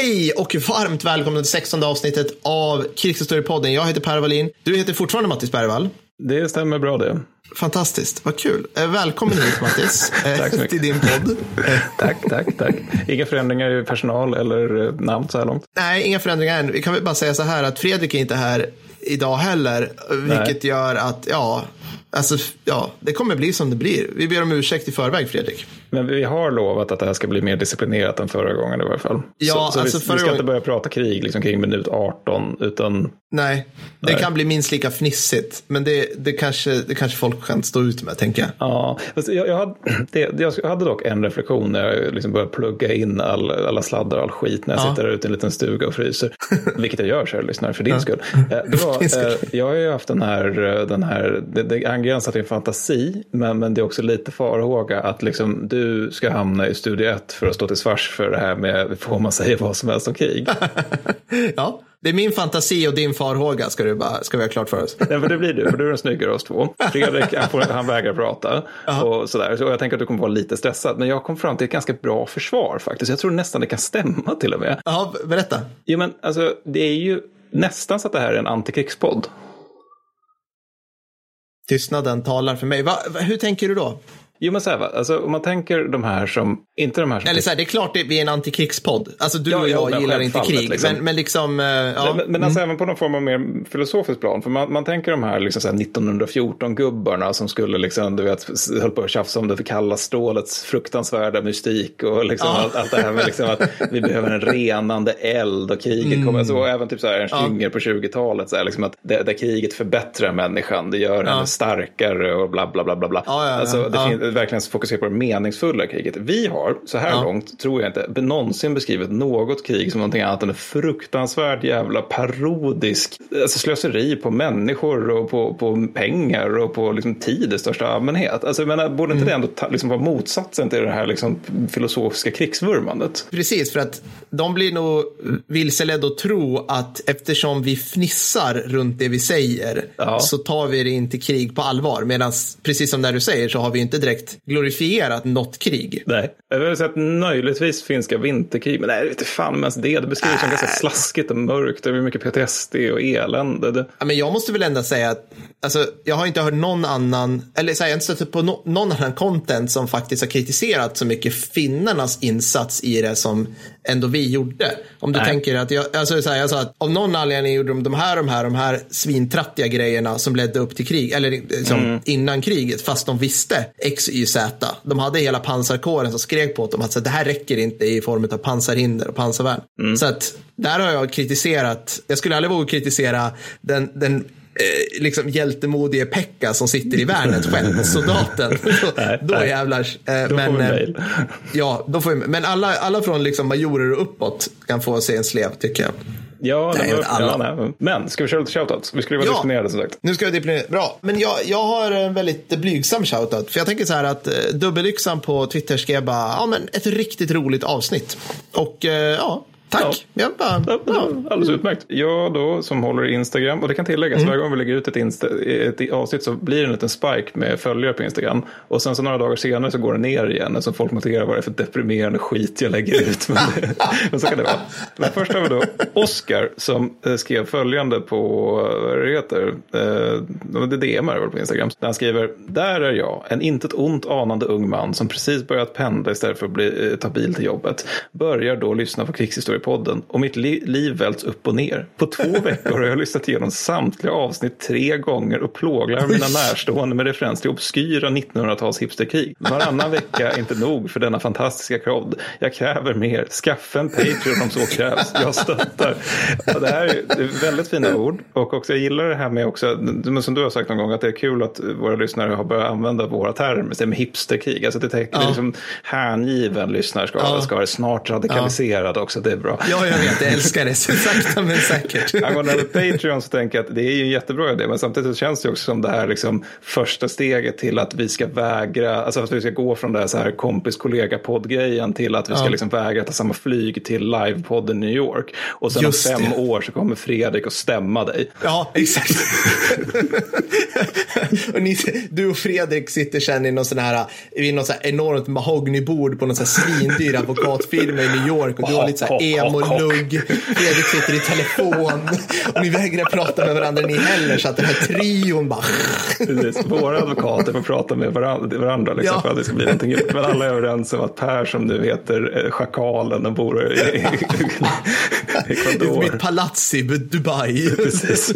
Hej och varmt välkomna till 16 avsnittet av Krigshistoriepodden. Jag heter Per Wallin. Du heter fortfarande Mattis Bergvall. Det stämmer bra det. Fantastiskt, vad kul. Eh, Välkommen hit Mattis, eh, till din podd. Tack, tack, tack. Inga förändringar i personal eller eh, namn så här långt. Nej, inga förändringar än. Vi kan väl bara säga så här att Fredrik är inte här idag heller, vilket gör att, ja, alltså, ja, det kommer bli som det blir. Vi ber om ursäkt i förväg, Fredrik. Men vi har lovat att det här ska bli mer disciplinerat än förra gången i varje fall. Ja, så, så alltså vi, vi ska gången- inte börja prata krig liksom kring minut 18, utan Nej, det Nej. kan bli minst lika fnissigt, men det, det, kanske, det kanske folk kan stå ut med, tänker jag. Ja, fast jag, jag, hade, det, jag hade dock en reflektion när jag liksom började plugga in all, alla sladdar och all skit när jag Ja. sitter där ute i en liten stuga och fryser. Vilket jag gör, kära lyssnare, för din skull. Eh, Det din var, skull. eh, jag har ju haft den här, eh, den här det, det angränsar till en fantasi, men, men det är också lite farhåga att liksom, du ska hamna i studie 1 för att stå till svars för det här med, får man säga vad som helst om krig? Ja, det är min fantasi och din farhåga, ska, du bara, ska vi ha klart för oss. Nej, för det blir du, för du är den snyggare av oss två. Fredrik, han, får, han vägrar prata. Och sådär. Så jag tänker att du kommer vara lite stressad. Men jag kom fram till ett ganska bra försvar faktiskt. Jag tror nästan det kan stämma till och med. Ja, berätta. Jo, men alltså, det är ju nästan så att det här är en antikrigspodd. Tystnaden talar för mig. Va, hur tänker du då? Jo, men så här, va? Alltså, om man tänker de här som, inte de här som... Eller så här, det är klart det vi är en antikrigspodd. Alltså du Ja, och ja, jag men gillar inte krig. liksom. Men, men liksom, eh, ja. Men, men alltså även på någon form av mer filosofisk plan. För man, man tänker de här, liksom så här 1914-gubbarna som skulle liksom, du vet, höll på att tjafsa om det kalla strålets fruktansvärda mystik och liksom Ja. allt, allt det här med liksom att vi behöver en renande eld och kriget kommer. Alltså, och även typ så här Ernst Mm. Ja. Jünger på 20-talet, så här, liksom att det, där kriget förbättrar människan, det gör henne starkare och bla bla bla bla. bla. Ja, ja, ja. Alltså, det Ja. finns verkligen fokuserar på det meningsfulla kriget. Vi har, så här Ja. långt, tror jag inte, någonsin beskrivit något krig som någonting annat än en fruktansvärd jävla parodisk alltså slöseri på människor och på, på pengar och på liksom tid i största allmänhet. Alltså, jag menar, borde inte det ändå ta, liksom vara motsatsen till det här liksom, filosofiska krigsvurmandet? Precis, för att de blir nog vilseledda att tro att eftersom vi fnissar runt det vi säger Ja. så tar vi det inte krig på allvar. Medan, precis som när du säger, så har vi inte direkt glorifierat något krig. Nej. Jag vill säga att möjligtvis finska vinterkrig, men nej, det vet inte fan om ens det. Det beskrivs som ganska slaskigt och mörkt. Det är mycket PTSD och elände. Det, Ja, men jag måste väl ändå säga att alltså, jag har inte hört någon annan, eller så här, jag har inte stött på no, någon annan content som faktiskt har kritiserat så mycket finnarnas insats i det som ändå vi gjorde. Om du Nej. tänker att jag, alltså, så här, jag sa att av någon anledning gjorde de de här, de här, de här svintrattiga grejerna som ledde upp till krig, eller liksom, innan kriget, fast de visste X, Y, Z. De hade hela pansarkåren som skrek på dem att så, det här räcker inte i form av pansarhinder och pansarvärn. Så att där har jag kritiserat, jag skulle aldrig våga kritisera den, den eh, liksom hjältemodige Pekka som sitter i värnet själv, soldaten. då, Nej, då nej. jävlar. Eh, Då men, får vi eh. Ja, då får vi, men alla, alla från liksom majorer och uppåt kan få se en slev tycker jag. Ja, Nej, men, alla. ja nej. men ska vi köra lite shoutouts? Vi skulle vara Ja. disciplinerade som sagt. Nu ska jag disciplinera. Bra, men jag, jag har en väldigt blygsam shoutout. För jag tänker så här att eh, Dubbelyxan på Twitter skrev bara, ja men ett riktigt roligt avsnitt. Och eh, ja, tack. Jag bara, Ja, ja. Alldeles utmärkt. Jag då som håller i Instagram, och det kan tilläggas, Mm. varje gång vi lägger ut ett, Insta, ett avsnitt så blir det en liten spike med följare på Instagram. Och sen så några dagar senare så går det ner igen, så folk noterar vad det är för deprimerande skit jag lägger ut. Men, men så kan det vara. Men först har vi då Oscar som eh, skrev följande på, vad det heter, eh, det DMar väl på Instagram. Där han skriver, där är jag, en intet ont anande ung man som precis börjat pendla istället för att bli, eh, ta bil till jobbet. Börjar då lyssna på krigshistoriepodden och mitt li- liv välts upp och ner. På två veckor har jag lyssnat igenom samtliga avsnitt tre gånger och plågar mina närstående med referens till obskyra 1900-tals hipsterkrig. Varannan vecka är inte nog för denna fantastiska krodd. Jag kräver mer. Skaffa en Patreon om så krävs. Jag stöttar. Ja, det här är, väldigt fina ord. Och också, jag gillar det här med också, men som du har sagt någon gång, att det är kul att våra lyssnare har börjat använda våra termer. Det med hipsterkrig. Alltså det, är liksom hängiven lyssnare Ja. snart radikaliserad också. Det är bra. Ja, jag vet, jag älskar det. Så sakta men säkert. Angående Patreon så tänker jag att det är ju en jättebra idé. Men samtidigt så känns det också som det här liksom första steget till att vi ska vägra. Alltså att vi ska gå från det här, så här kompis kollega poddgrejen till att vi ska Ja. liksom vägra ta samma flyg till livepodden New York. Och sen Just om fem det. år så kommer Fredrik att stämma dig. Ja, exakt. och ni, du och Fredrik sitter sen i någon sån här, vid något sån här enormt mahognybord på någon sån här svindyr advokatfirma i New York och du har lite så här emo-lugg. Fredrik sitter i telefon. Och ni vägrar prata med varandra ni heller. Så att den här trion bara... Precis. Våra advokater får prata med varandra, varandra liksom, Ja. för att det ska bli någonting gjort. Men alla är överens om att Per som nu heter eh, Schakalen och bor i, i, i Ecuador. Mitt palats i Dubai. Precis.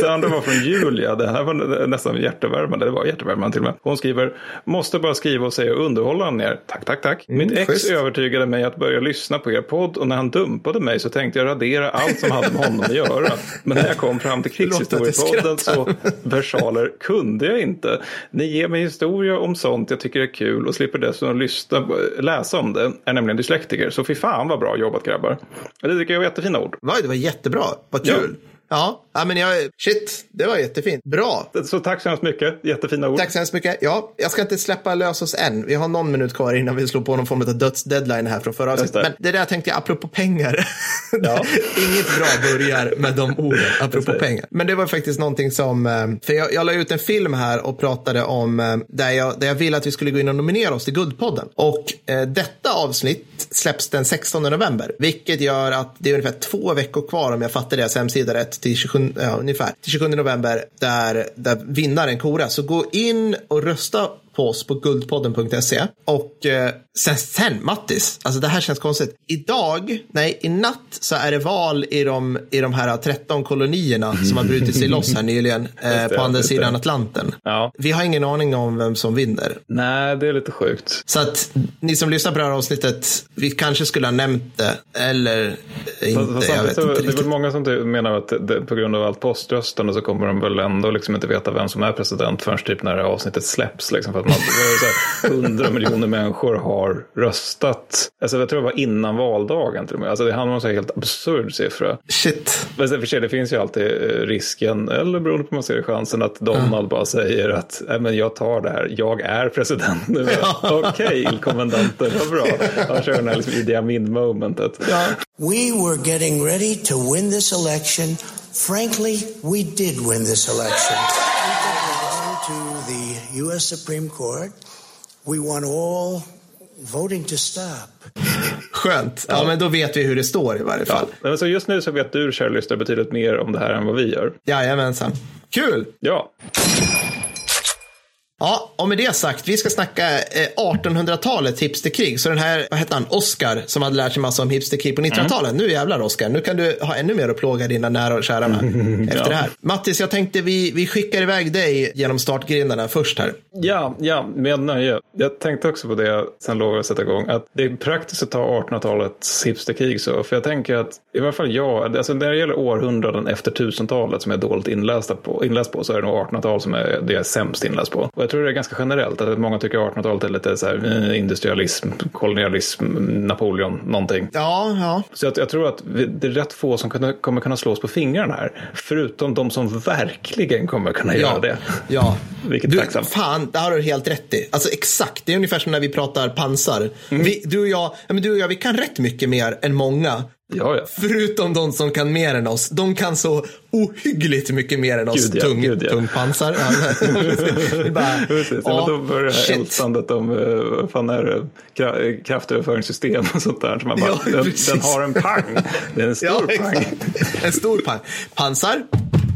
Det andra var från Julia. Det här var nästan hjärtevärmande. Det var hjärtevärmande till och med. Hon skriver, måste bara skriva och säga underhållande er. Tack, tack, tack. Mitt ex schysst. övertygade mig att börja lyssna på er podd och när han dumpade mig så tänkte jag radera allt som hade med honom att göra. Men när jag kom fram till krigshistoriepodden så versaler kunde jag inte. Ni ger mig historia om sånt jag tycker är kul och slipper dessutom lyssna, läsa om det. Är nämligen dyslektiker. Så fy fan vad bra jobbat grabbar. Det tycker jag var jättefina ord. Va, det var jättebra. Vad kul. Ja, ja men jag, shit, det var jättefint. Bra. Så tack så hemskt mycket. Jättefina ord. Tack så hemskt mycket. Ja, jag ska inte släppa lös oss än. Vi har någon minut kvar innan vi slår på någon form av dödsdeadline här från förra avsnittet. Men det där tänkte jag apropå pengar. Ja. Inget bra börjar med de orden, apropå pengar. Men det var faktiskt någonting som, eh, för jag, jag la ut en film här och pratade om eh, där jag, där jag ville att vi skulle gå in och nominera oss till Guldpodden. Och eh, detta avsnitt släpps den 16 november, vilket gör att det är ungefär två veckor kvar om jag fattar deras hemsida rätt till 27, ja, ungefär, till 27 november där, där vinnaren koras. Så gå in och rösta på oss på guldpodden.se. Och eh, sen, sen Mattis, alltså det här känns konstigt. Idag, nej i natt så är det val i de, i de här 13 kolonierna som har brutit sig loss här nyligen eh, på andra sidan Atlanten. Ja. Vi har ingen aning om vem som vinner. Nej, det är lite sjukt. Så att ni som lyssnar på det här avsnittet, vi kanske skulle ha nämnt det eller inte. Fast jag vet så- inte det är väl många som ty- menar att det, på grund av allt poströstande så kommer de väl ändå liksom inte veta vem som är president förrän typ när det här avsnittet släpps. Liksom, för att här, 100 miljoner människor har röstat. Alltså, jag tror det var innan valdagen till och med. Alltså, det handlar om en helt absurd siffra. Shit. Men sen för sig, det finns ju alltid eh, risken, eller beroende på hur man ser chansen att Donald bara säger att Nej, men jag tar det här, jag är president nu. Okej, kommandanten, vad bra. Han kör den här liksom Idi Amin-momentet. Ja. We were getting ready to win this election. Frankly, we did win this election. We to the U.S. Supreme Court. We want all voting to stop. Skönt. Ja, men då vet vi hur det står i varje fall. Ja, men så just nu så vet du, kära lyssnare, betydligt mer om det här än vad vi gör. Jajamensan. Kul! Ja, Ja, och med det sagt, vi ska snacka eh, 1800-talets hipsterkrig. Så den här, vad hette han, Oscar, som hade lärt sig massa om hipsterkrig på 1900-talet. Nu jävlar Oscar, nu kan du ha ännu mer att plåga dina nära och kära med efter Ja. det här. Mattis, jag tänkte vi, vi skickar iväg dig genom startgrindarna först här. ja, ja, med nöje. Jag tänkte också på det sen lovade jag sätta igång. Att det är praktiskt att ta 1800-talets hipsterkrig så. För jag tänker att, i varje fall jag, alltså när det gäller århundraden efter 1000-talet som jag är dåligt inlästa på, inläst på så är det nog 1800-tal som är, det jag är sämst inläst på. Och jag tror det är ganska generellt. Att många tycker 1800-talet är lite så här, eh, industrialism, kolonialism, Napoleon, någonting. Ja, ja. Så jag, jag tror att det är rätt få som kunna, kommer kunna slås på fingrarna här. Förutom de som verkligen kommer kunna göra det. Ja. Vilket du, tacksamt. Fan, det har du helt rätt i. Alltså exakt, det är ungefär som när vi pratar pansar. Mm. Vi, du, och jag, ja, men du och jag, vi kan rätt mycket mer än många. Ja, ja. Förutom de som kan mer än oss. De kan så ohyggligt mycket mer än oss. Gud, ja, tung, gud, ja. tung pansar. Ja, det är bara, Precis, ja, men då börjar shit. ältandet om eh, vad fan är det, Kra- kraftöverföringssystem och sånt där. Så man bara, Ja, den, den har en pang. Det är en stor pang. En stor pang. Pansar?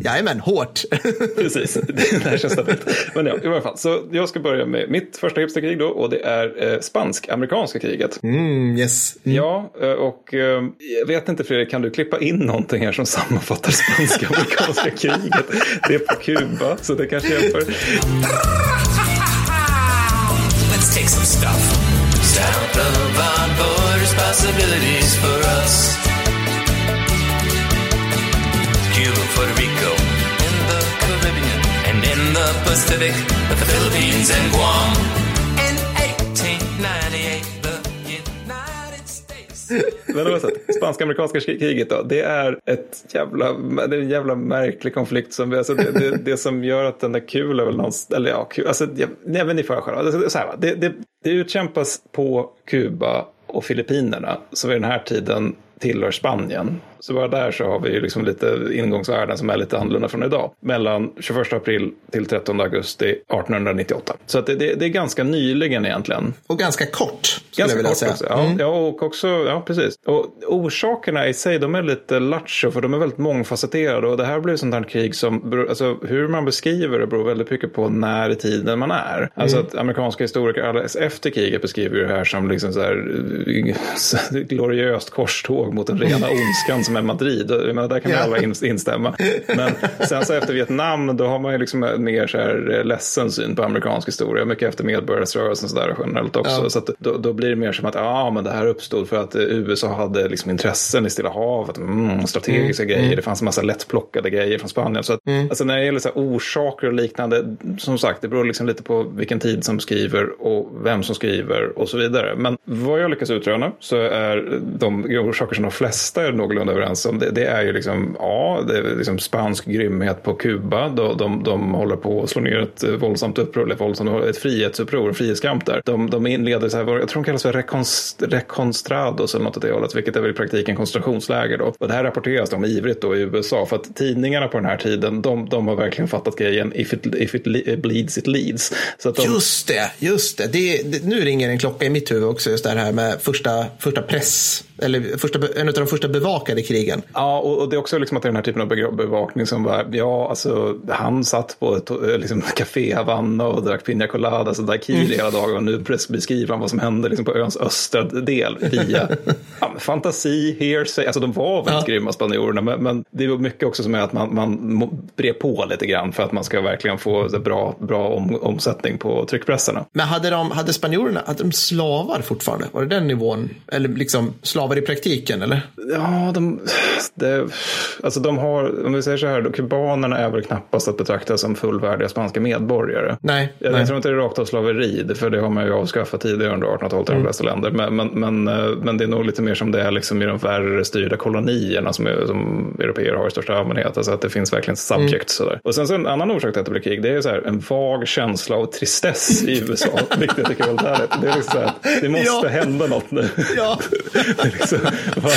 Jajamän, hårt. Precis, det här känns stabilt. Men ja, i alla fall. Så jag ska börja med mitt första hipsterkrig då och det är eh, spansk-amerikanska kriget. Mm, yes. Mm. Ja, eh, och eh, jag vet inte Fredrik, kan du klippa in någonting här som sammanfattar spanska-amerikanska kriget? Det är på Kuba, så det kanske hjälper. Let's take some stuff. South of our borders, possibilities for us. Puerto Rico, in the Caribbean, and in the Pacific, with the Philippines and Guam. In 1898, the United States. Men oavsett, spanska-amerikanska kriget då, det är ett jävla, det är en jävla märklig konflikt. Som, alltså det, det, det som gör att den är kul är väl någonstans, eller ja, kul, alltså, jag, nej men ni får själva. Alltså, så här, va, det, det, det utkämpas på Kuba och Filippinerna, som vid den här tiden tillhör Spanien. Så bara där så har vi ju liksom lite ingångsvärden som är lite annorlunda från idag. Mellan 21 april till 13 augusti 1898. Så att det, det, det är ganska nyligen egentligen. Och ganska kort, skulle Ganska jag vilja kort säga. också. Ja, ja, och också, ja precis. Och orsakerna i sig, de är lite lattjo, för de är väldigt mångfacetterade. Och det här blir sånt här krig som, beror- alltså hur man beskriver det beror väldigt mycket på när i tiden man är. Alltså att amerikanska historiker alldeles efter kriget beskriver det här som liksom så här, gloriöst korståg mot den rena ondskan som är Madrid. Och menar, där kan Ja. alla in- instämma. Men sen så efter Vietnam, då har man ju liksom en mer så här eh, ledsen syn på amerikansk historia. Mycket efter medborgarrörelsen så där generellt också. Ja. Så då, då blir det mer som att ja, men det här uppstod för att eh, USA hade liksom intressen i Stilla havet. Mm, strategiska grejer. Det fanns en massa lättplockade grejer från Spanien. Så att, alltså, när det gäller så orsaker och liknande, som sagt, det beror liksom lite på vilken tid som skriver och vem som skriver och så vidare. Men vad jag lyckas utröna så är de orsaker som de flesta är någorlunda överens om, det, det är ju liksom, ja, det är liksom spansk grymhet på Kuba. De, de, de håller på att slå ner ett våldsamt uppror, eller våldsamt, ett frihetsuppror, en frihetskamp där. De, de inleder så här, jag tror de kallas för rekonst, rekonstrados eller något åt det hållet, vilket är väl i praktiken koncentrationsläger då. Och det här rapporteras de ivrigt då i USA, för att tidningarna på den här tiden, de, de har verkligen fattat grejen, if it, if it bleeds, it leads. Så att de, Just det, just det. Det, det. Nu ringer en klocka i mitt huvud också, just det här med första, första press, eller första, en av de första bevakade krigen. Ja, och, det är också liksom att det är den här typen av bevakning som var, ja, alltså han satt på ett eh, liksom, café Havanna och drack piña colada, så daiquiri hela dagen och nu beskriver han vad som hände liksom, på öns östra del via ja, fantasi, hearsay, alltså de var väldigt Ja. grymma spanjorerna, men, men det är mycket också som är att man, man brer på lite grann för att man ska verkligen få bra, bra om, omsättning på tryckpressarna. Men hade, de, hade spanjorerna, hade de slavar fortfarande? Var det den nivån? Eller liksom slavar i praktiken, eller? Ja, de, det, alltså de har, om vi säger så här, då, kubanerna är väl knappast att betrakta som fullvärdiga spanska medborgare. Nej. Jag, nej. tror inte det är rakt av slaveri, för det har man ju avskaffat tidigare under 1800-talet i de flesta länder. Men, men, men, eh, men det är nog lite mer som det är liksom i de värre styrda kolonierna som, är, som europeer har i största allmänhet. Alltså att det finns verkligen subject sådär. Och sen så en annan orsak till att det blir krig, det är så här, en vag känsla av tristess i USA. vilket jag tycker är väldigt härligt. Det är liksom så här, det måste Ja. hända något nu. Ja. Liksom, var,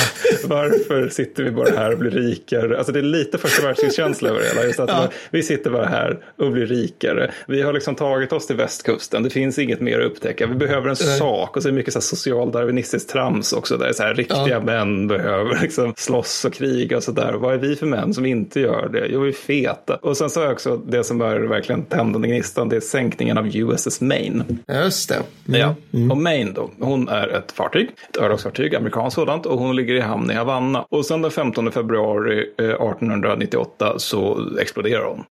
varför sitter vi bara här och blir rikare? Alltså det är lite första världskrigskänsla över det hela. Just att Ja. Vi sitter bara här och blir rikare. Vi har liksom tagit oss till västkusten. Det finns inget mer att upptäcka. Vi behöver en Nej. sak. Och så är det mycket så här socialdarwinistiskt trams också. Där så här, riktiga Ja. män behöver liksom slåss och kriga och sådär. Vad är vi för män som inte gör det? Jo, vi är feta. Och sen så är också det som är verkligen tändande gnistan. Det är sänkningen av USS Maine. Just det. Mm. Ja, och Maine då, hon är ett fartyg, ett örlogsfartyg, amerikanskt sådant, och hon ligger i hamn i Havanna. Och sen den 15 februari eh, 1898 så exploderar hon.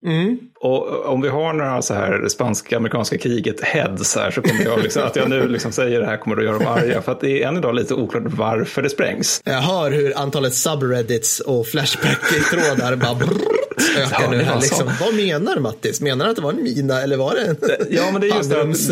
Och om vi har några så här spanska-amerikanska kriget heads här så kommer jag liksom, att jag nu liksom säger det här kommer att göra dem arga. För att det är än idag lite oklart varför det sprängs. Jag hör hur antalet subreddits och flashback-trådar bara brrrt ökar Ja, nu. Liksom. Vad menar Mattis? Menar du att det var en mina eller var det en Ja, men det är just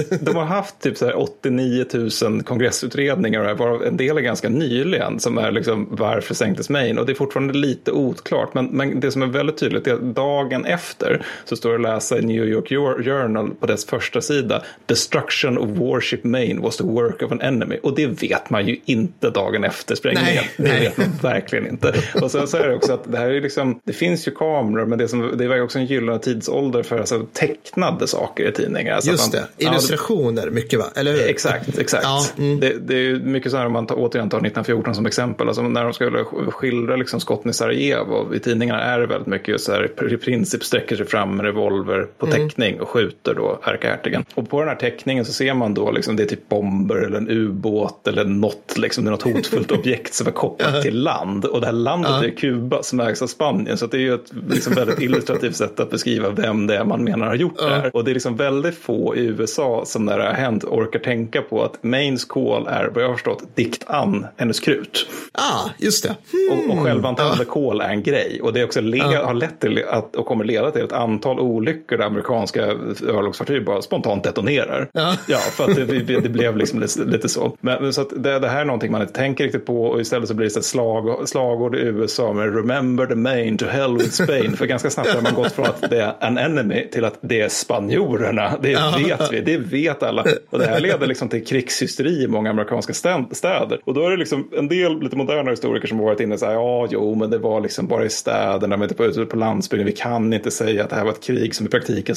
det de har haft typ så här 89 000 kongressutredningar, varav en del är ganska nyligen, som är liksom varför sänktes Maine? Och det är fortfarande lite oklart, men, men det som är väldigt tydligt är att dagen efter så står det att läsa i New York Journal på dess första sida, Destruction of Warship Maine was the work of an enemy. Och det vet man ju inte dagen efter sprängningen. Nej, det nej. vet man verkligen inte. Och sen så är det också att det här är liksom, det finns ju kameror, men det, som, det är också en gyllene tidsålder för alltså, tecknade saker i tidningar. Att Just man- det, Ja, illustrationer mycket va? Eller hur? Exakt, exakt. Ja, mm. det, det är ju mycket så här om man tar, återigen tar 1914 som exempel. Alltså när de skulle skildra liksom skotten i Sarajevo i tidningarna är det väldigt mycket så här i princip sträcker sig fram med revolver på Mm. teckning och skjuter då ärkehertigen. Och på den här teckningen så ser man då liksom det är typ bomber eller en ubåt eller något, liksom, det är något hotfullt objekt som är kopplat till land. Och det här landet är Kuba som ägs av Spanien. Så det är ju ett liksom, väldigt illustrativt sätt att beskriva vem det är man menar har gjort det här. Och det är liksom väldigt få i USA som när det har hänt orkar tänka på att Mains kol är, vad jag har förstått, dikt an hennes krut. Ah, just det. Och, och självantändande kol är en grej. Och det är också le- har lett till att, och kommer leda till ett antal olyckor där amerikanska örlogsfartyg bara spontant detonerar. Ja. för att det, det, blev liksom lite, lite så. Men, så det, det här är någonting man inte tänker riktigt på och istället så blir det så slag, slagord i USA med Remember the Maine to hell with Spain. Fine, för ganska snabbt har man gått från att det är an enemy till att det är spanjorerna. Det vet vi, det vet alla. Och det här leder liksom till krigshysteri i många amerikanska stä- städer. Och då är det liksom en del lite moderna historiker som har varit inne och sagt ja, jo, men det var liksom bara i städerna, men inte på, ute på landsbygden. Vi kan inte säga att det här var ett krig som i praktiken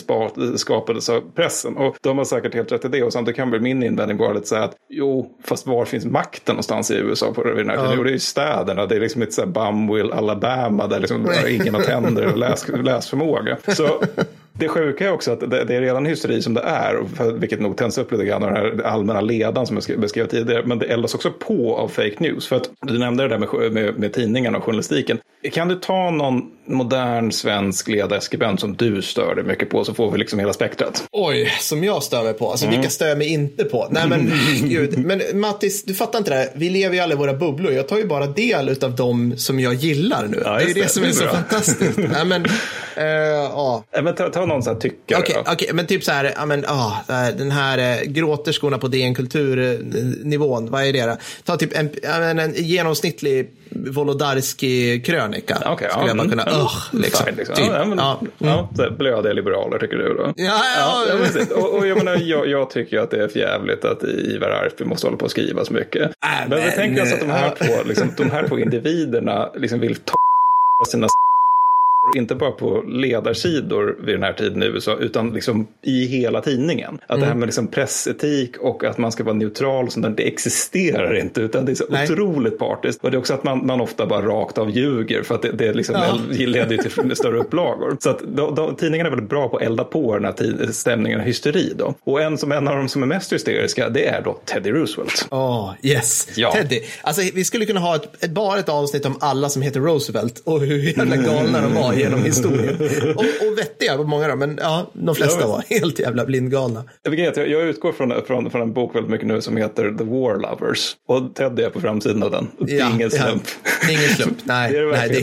skapades av pressen. Och de har säkert helt rätt i det. Och samtidigt kan väl min invändning vara lite så här att jo, fast var finns makten någonstans i USA på den här tiden? Jo, det är ju städerna. Det är liksom inte så här Bumwill, Alabama, där liksom ingen har tänder och läs, läsförmåga. Så det sjuka är också att det, det är redan hysteri som det är, för, vilket nog tänds upp lite grann av den här allmänna ledan som jag sk- beskrev tidigare. Men det eldas också på av fake news. För att du nämnde det där med, med, med tidningarna och journalistiken. Kan du ta någon modern svensk ledarskribent som du stör dig mycket på så får vi liksom hela spektrat. Oj, som jag stör mig på. Alltså vilka stör jag mig inte på? Nej men gud. Men Mattis, du fattar inte det här. Vi lever ju alla i våra bubblor. Jag tar ju bara del av dem som jag gillar nu. Ja, det är det, det. som Det är är så fantastiskt. Nej men, eh, ja. Äh, Men ta, ta någon sån här tyckare Okej, då. okej, men typ så här, ja men, ah, den här eh, gråterskorna på DN Kultur-nivån, vad är det då? Ta typ en, ja, men, en genomsnittlig Wolodarski-krönika. Okej, skulle jag bara kunna, mm, ugh, liksom. fine, liksom. Typ. Ja, men, Ja. ja, så här, blödiga liberaler tycker du då? Ja, ja, Ja, precis. och, och jag, menar, jag, jag tycker att det är jävligt att Ivar Arpi måste hålla på och skriva så mycket. Äh, men vi men, tänker oss att de här, ja. två, liksom, de här två individerna liksom vill ta sina inte bara på ledarsidor vid den här tiden i USA, utan liksom i hela tidningen. Att det här med liksom pressetik och att man ska vara neutral, och sånt där, det existerar inte, utan det är så Nej. otroligt partiskt. Och det är också att man, man ofta bara rakt av ljuger, för att det, det liksom Ja. leder till större upplagor. Så att de, de, tidningarna är väldigt bra på att elda på den här tid, stämningen och hysteri. Då. Och en, som, en av de som är mest hysteriska, det är då Teddy Roosevelt. Åh, yes. Ja. Teddy. Alltså, vi skulle kunna ha ett, ett, bara ett avsnitt om alla som heter Roosevelt och hur jävla galna de var genom historien. Och, och vettiga var många då, men ja, de flesta Ja, var helt jävla blindgalna. Jag, vet, jag, jag utgår från, från, från en bok väldigt mycket nu som heter The War Lovers. Och Teddy är på framsidan av den. Det är Ja, ingen ja. slump. Det är ingen slump. Nej, Det är det nej, det är-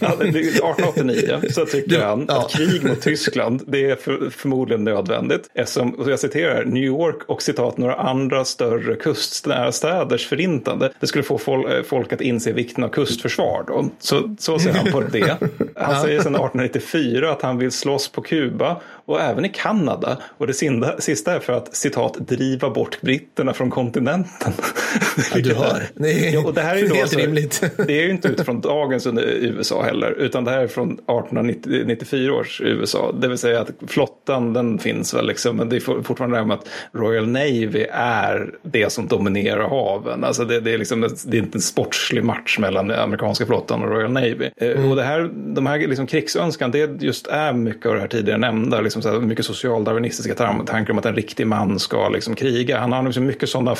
Ja, är 1889 så tycker Du, han ja. att krig mot Tyskland det är för, förmodligen nödvändigt. Eftersom, och jag citerar, New York och citat några andra större kustnära städers förintande. Det skulle få fol, eh, folk att inse vikten av kustförsvar. Då. Så, så ser han på det. Han säger sedan 1894 att han vill slåss på Kuba och även i Kanada. Och det sista är för att citat driva bort britterna från kontinenten. Ja, du. Det är, Ja, och det här är ju då helt alltså- rimligt. Det är ju inte utifrån dagens USA heller, utan det här är från 1894 års USA. Det vill säga att flottan, den finns väl liksom, men det är for- fortfarande det här med att Royal Navy är det som dominerar haven. Alltså det, det, är, liksom, det är inte en sportslig match mellan amerikanska flottan och Royal Navy. Eh, Och det här, de här liksom krigsönskan, det just är mycket av det här tidigare nämnda, liksom så här, mycket socialdarwinistiska tankar om att en riktig man ska liksom kriga. Han har liksom mycket sådana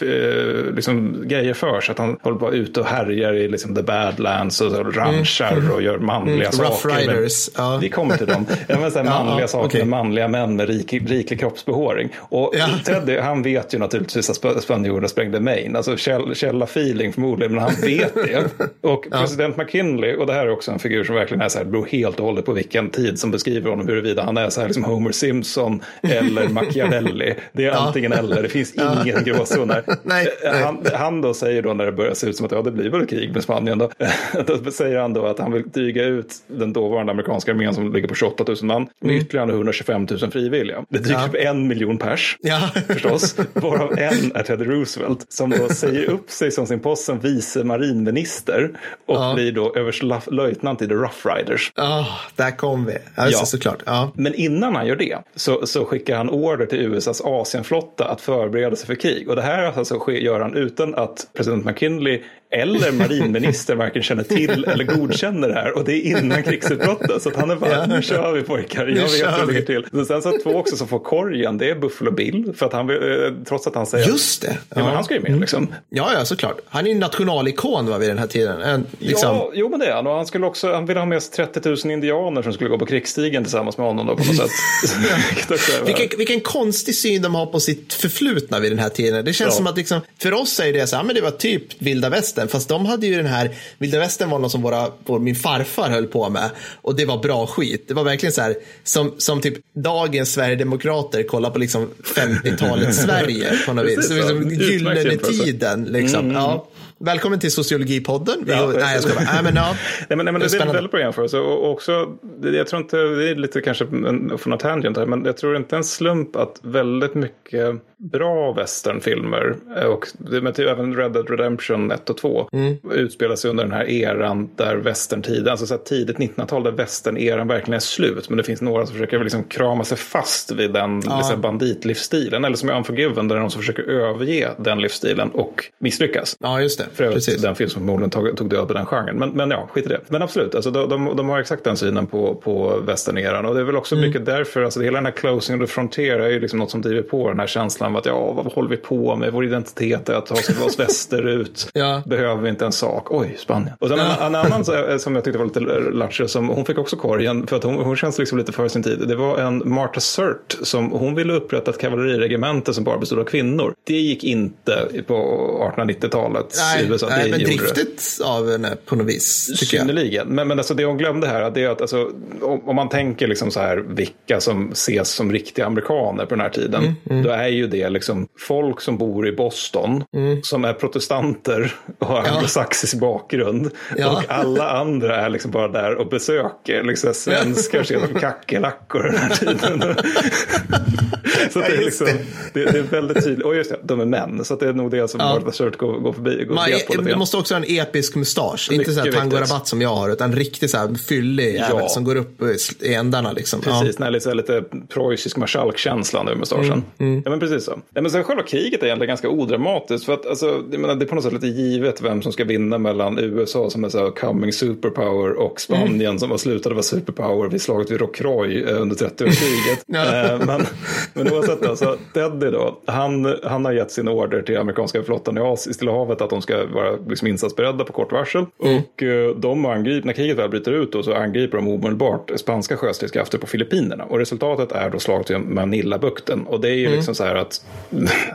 eh, liksom, grejer för sig, att han håller på ute och härjar i liksom, the badlands och ranchar och gör manliga Mm. saker. Rough Riders, ja. Vi kommer till dem. Ja, men, så här, manliga ja, saker okej. med manliga män med rik, riklig kroppsbehåring. Och Ja. Teddy, han vet ju naturligtvis att sp- spanjorerna sprängde Maine. Alltså käll, källa-feeling förmodligen, men han vet det. Och president McKinley, och det här är också en figur som verkligen är så här, beror helt och hållet på vilken tid som beskriver honom, huruvida han är så här liksom Homer Simpson eller Machiavelli. Det är antingen eller, det finns ingen gråzon där. Nej, Eh, nej. Han, han då säger då när det börjar se ut som att ja, det blir väl krig med Spanien då. då säger han då att han vill dyga ut den dåvarande amerikanska armén som ligger på 28 000 man med ytterligare 125 000 frivilliga. Det dyker Mm. Ja. upp en miljon pers Ja. förstås, varav en är Teddy Roosevelt som då säger upp sig som sin post som vice marinminister och Ja. blir då överstelöjtnant i The Rough Riders. Ja, där kom vi. Ja, just Ja. såklart. Ja. Men innan han gör det så, så skickar han order till USAs Asienflotta att förbereda sig för krig. Och det här alltså sker, gör han utan att president McKinley eller marinministern varken känner till eller godkänner det här. Och det är innan krigsutbrottet. Så att han är bara, Ja. nu kör vi pojkar, jag vet hur det ligger till. Men sen så två också som får korgen, det är Buffalo Bill. För att han, eh, trots att han säger Just det. Ja, men han ska ju med liksom. Ja, ja, såklart. Han är ju nationalikon va, vid den här tiden. En, liksom. Ja, jo men det är han. Och han, skulle också, han ville ha med sig 30 000 indianer som skulle gå på krigsstigen tillsammans med honom då på något sätt. Vilken, vilken konstig syn de har på sitt förflutna vid den här tiden. Det känns Ja. som att liksom, för oss är det så här, men det var typ vilda västern. Fast de hade ju den här, vilda västern var något som våra, vår, min farfar höll på med. Och det var bra skit. Det var verkligen så här, som, som typ dagens Sverigedemokrater kollar på liksom 50-talets Sverige på något vis. Så liksom, gyllene tiden liksom. Ja. Välkommen till Sociologipodden. Ja, nej, jag ska bara, nej men ja. Nej, men, nej, men det, är en spännande. väldigt bra jämförelse. Och och också, det- jag tror inte, det är lite kanske från en tangent här, men jag tror inte en slump att väldigt mycket bra westernfilmer, och men typ även Red Dead Redemption 1 och 2, Mm. utspelar sig under den här eran där västerntiden, alltså så tidigt 1900-tal där västerneran verkligen är slut. Men det finns några som försöker liksom krama sig fast vid den liksom banditlivsstilen. Eller som i Unforgiven, där är någon som försöker överge den livsstilen och misslyckas. Ja, just det. För övrigt den film som förmodligen tog, tog död på den genren. Men, men ja, skit i det. Men absolut, alltså, de, de, de har exakt den synen på, på västerneran. Och det är väl också mycket därför, alltså, hela den här closing of the frontier är ju liksom något som driver på den här känslan av att ja, vad håller vi på med? Vår identitet är att ta oss västerut. Ja. Behöver vi inte en sak? Oj, Spanien. Och sen en, en annan så- som jag tyckte var lite lattjo, som hon fick också korgen, för att hon, hon känns liksom lite för sin tid. Det var en Martha Surt som hon ville upprätta ett kavalleriregemente som bara bestod av kvinnor. Det gick inte på 1890-talet i Nej, USA. nej men driftigt av henne på något vis. Synnerligen. Men, men alltså det hon glömde här det är att alltså, om, om man tänker liksom så här, vilka som ses som riktiga amerikaner på den här tiden. Mm, Då är ju det liksom folk som bor i Boston. Som är protestanter och har anglosaxisk bakgrund. Ja. Och alla andra är liksom bara där och besöker. Liksom svenskar ser som kackerlackor den här tiden. så det, Ja, är liksom, det. det. Är väldigt tydligt. Och just det, de är män. Så det är nog det som Ja. Martha Stewart går, går förbi. Går Man, på det måste också ha en episk mustasch. Inte så här tangorabatt som jag har, utan riktigt så här fyllig jävel Ja. som går upp i ändarna. Liksom. Precis, den här lite, lite preussisk marskalkkänslan över mustaschen. Ja, men precis så. Ja, men sen själva kriget är egentligen ganska odramatiskt. För att alltså, jag menar, det är på något sätt lite givet vem som ska vinna mellan USA som är så coming superpower och Spanien som var slutade vara superpower vid slaget vid Rocroi eh, under 30-årskriget. Ja. Eh, men, men oavsett då, så Teddy då, han, han har gett sin order till amerikanska flottan i As- i Stilla havet att de ska vara liksom insatsberedda på kort varsel. Och eh, de angriper, när kriget väl bryter ut då, så angriper de omedelbart spanska sjöstridskrafter på Filippinerna. Och resultatet är då slaget vid Manila-bukten. Och det är ju liksom så här att,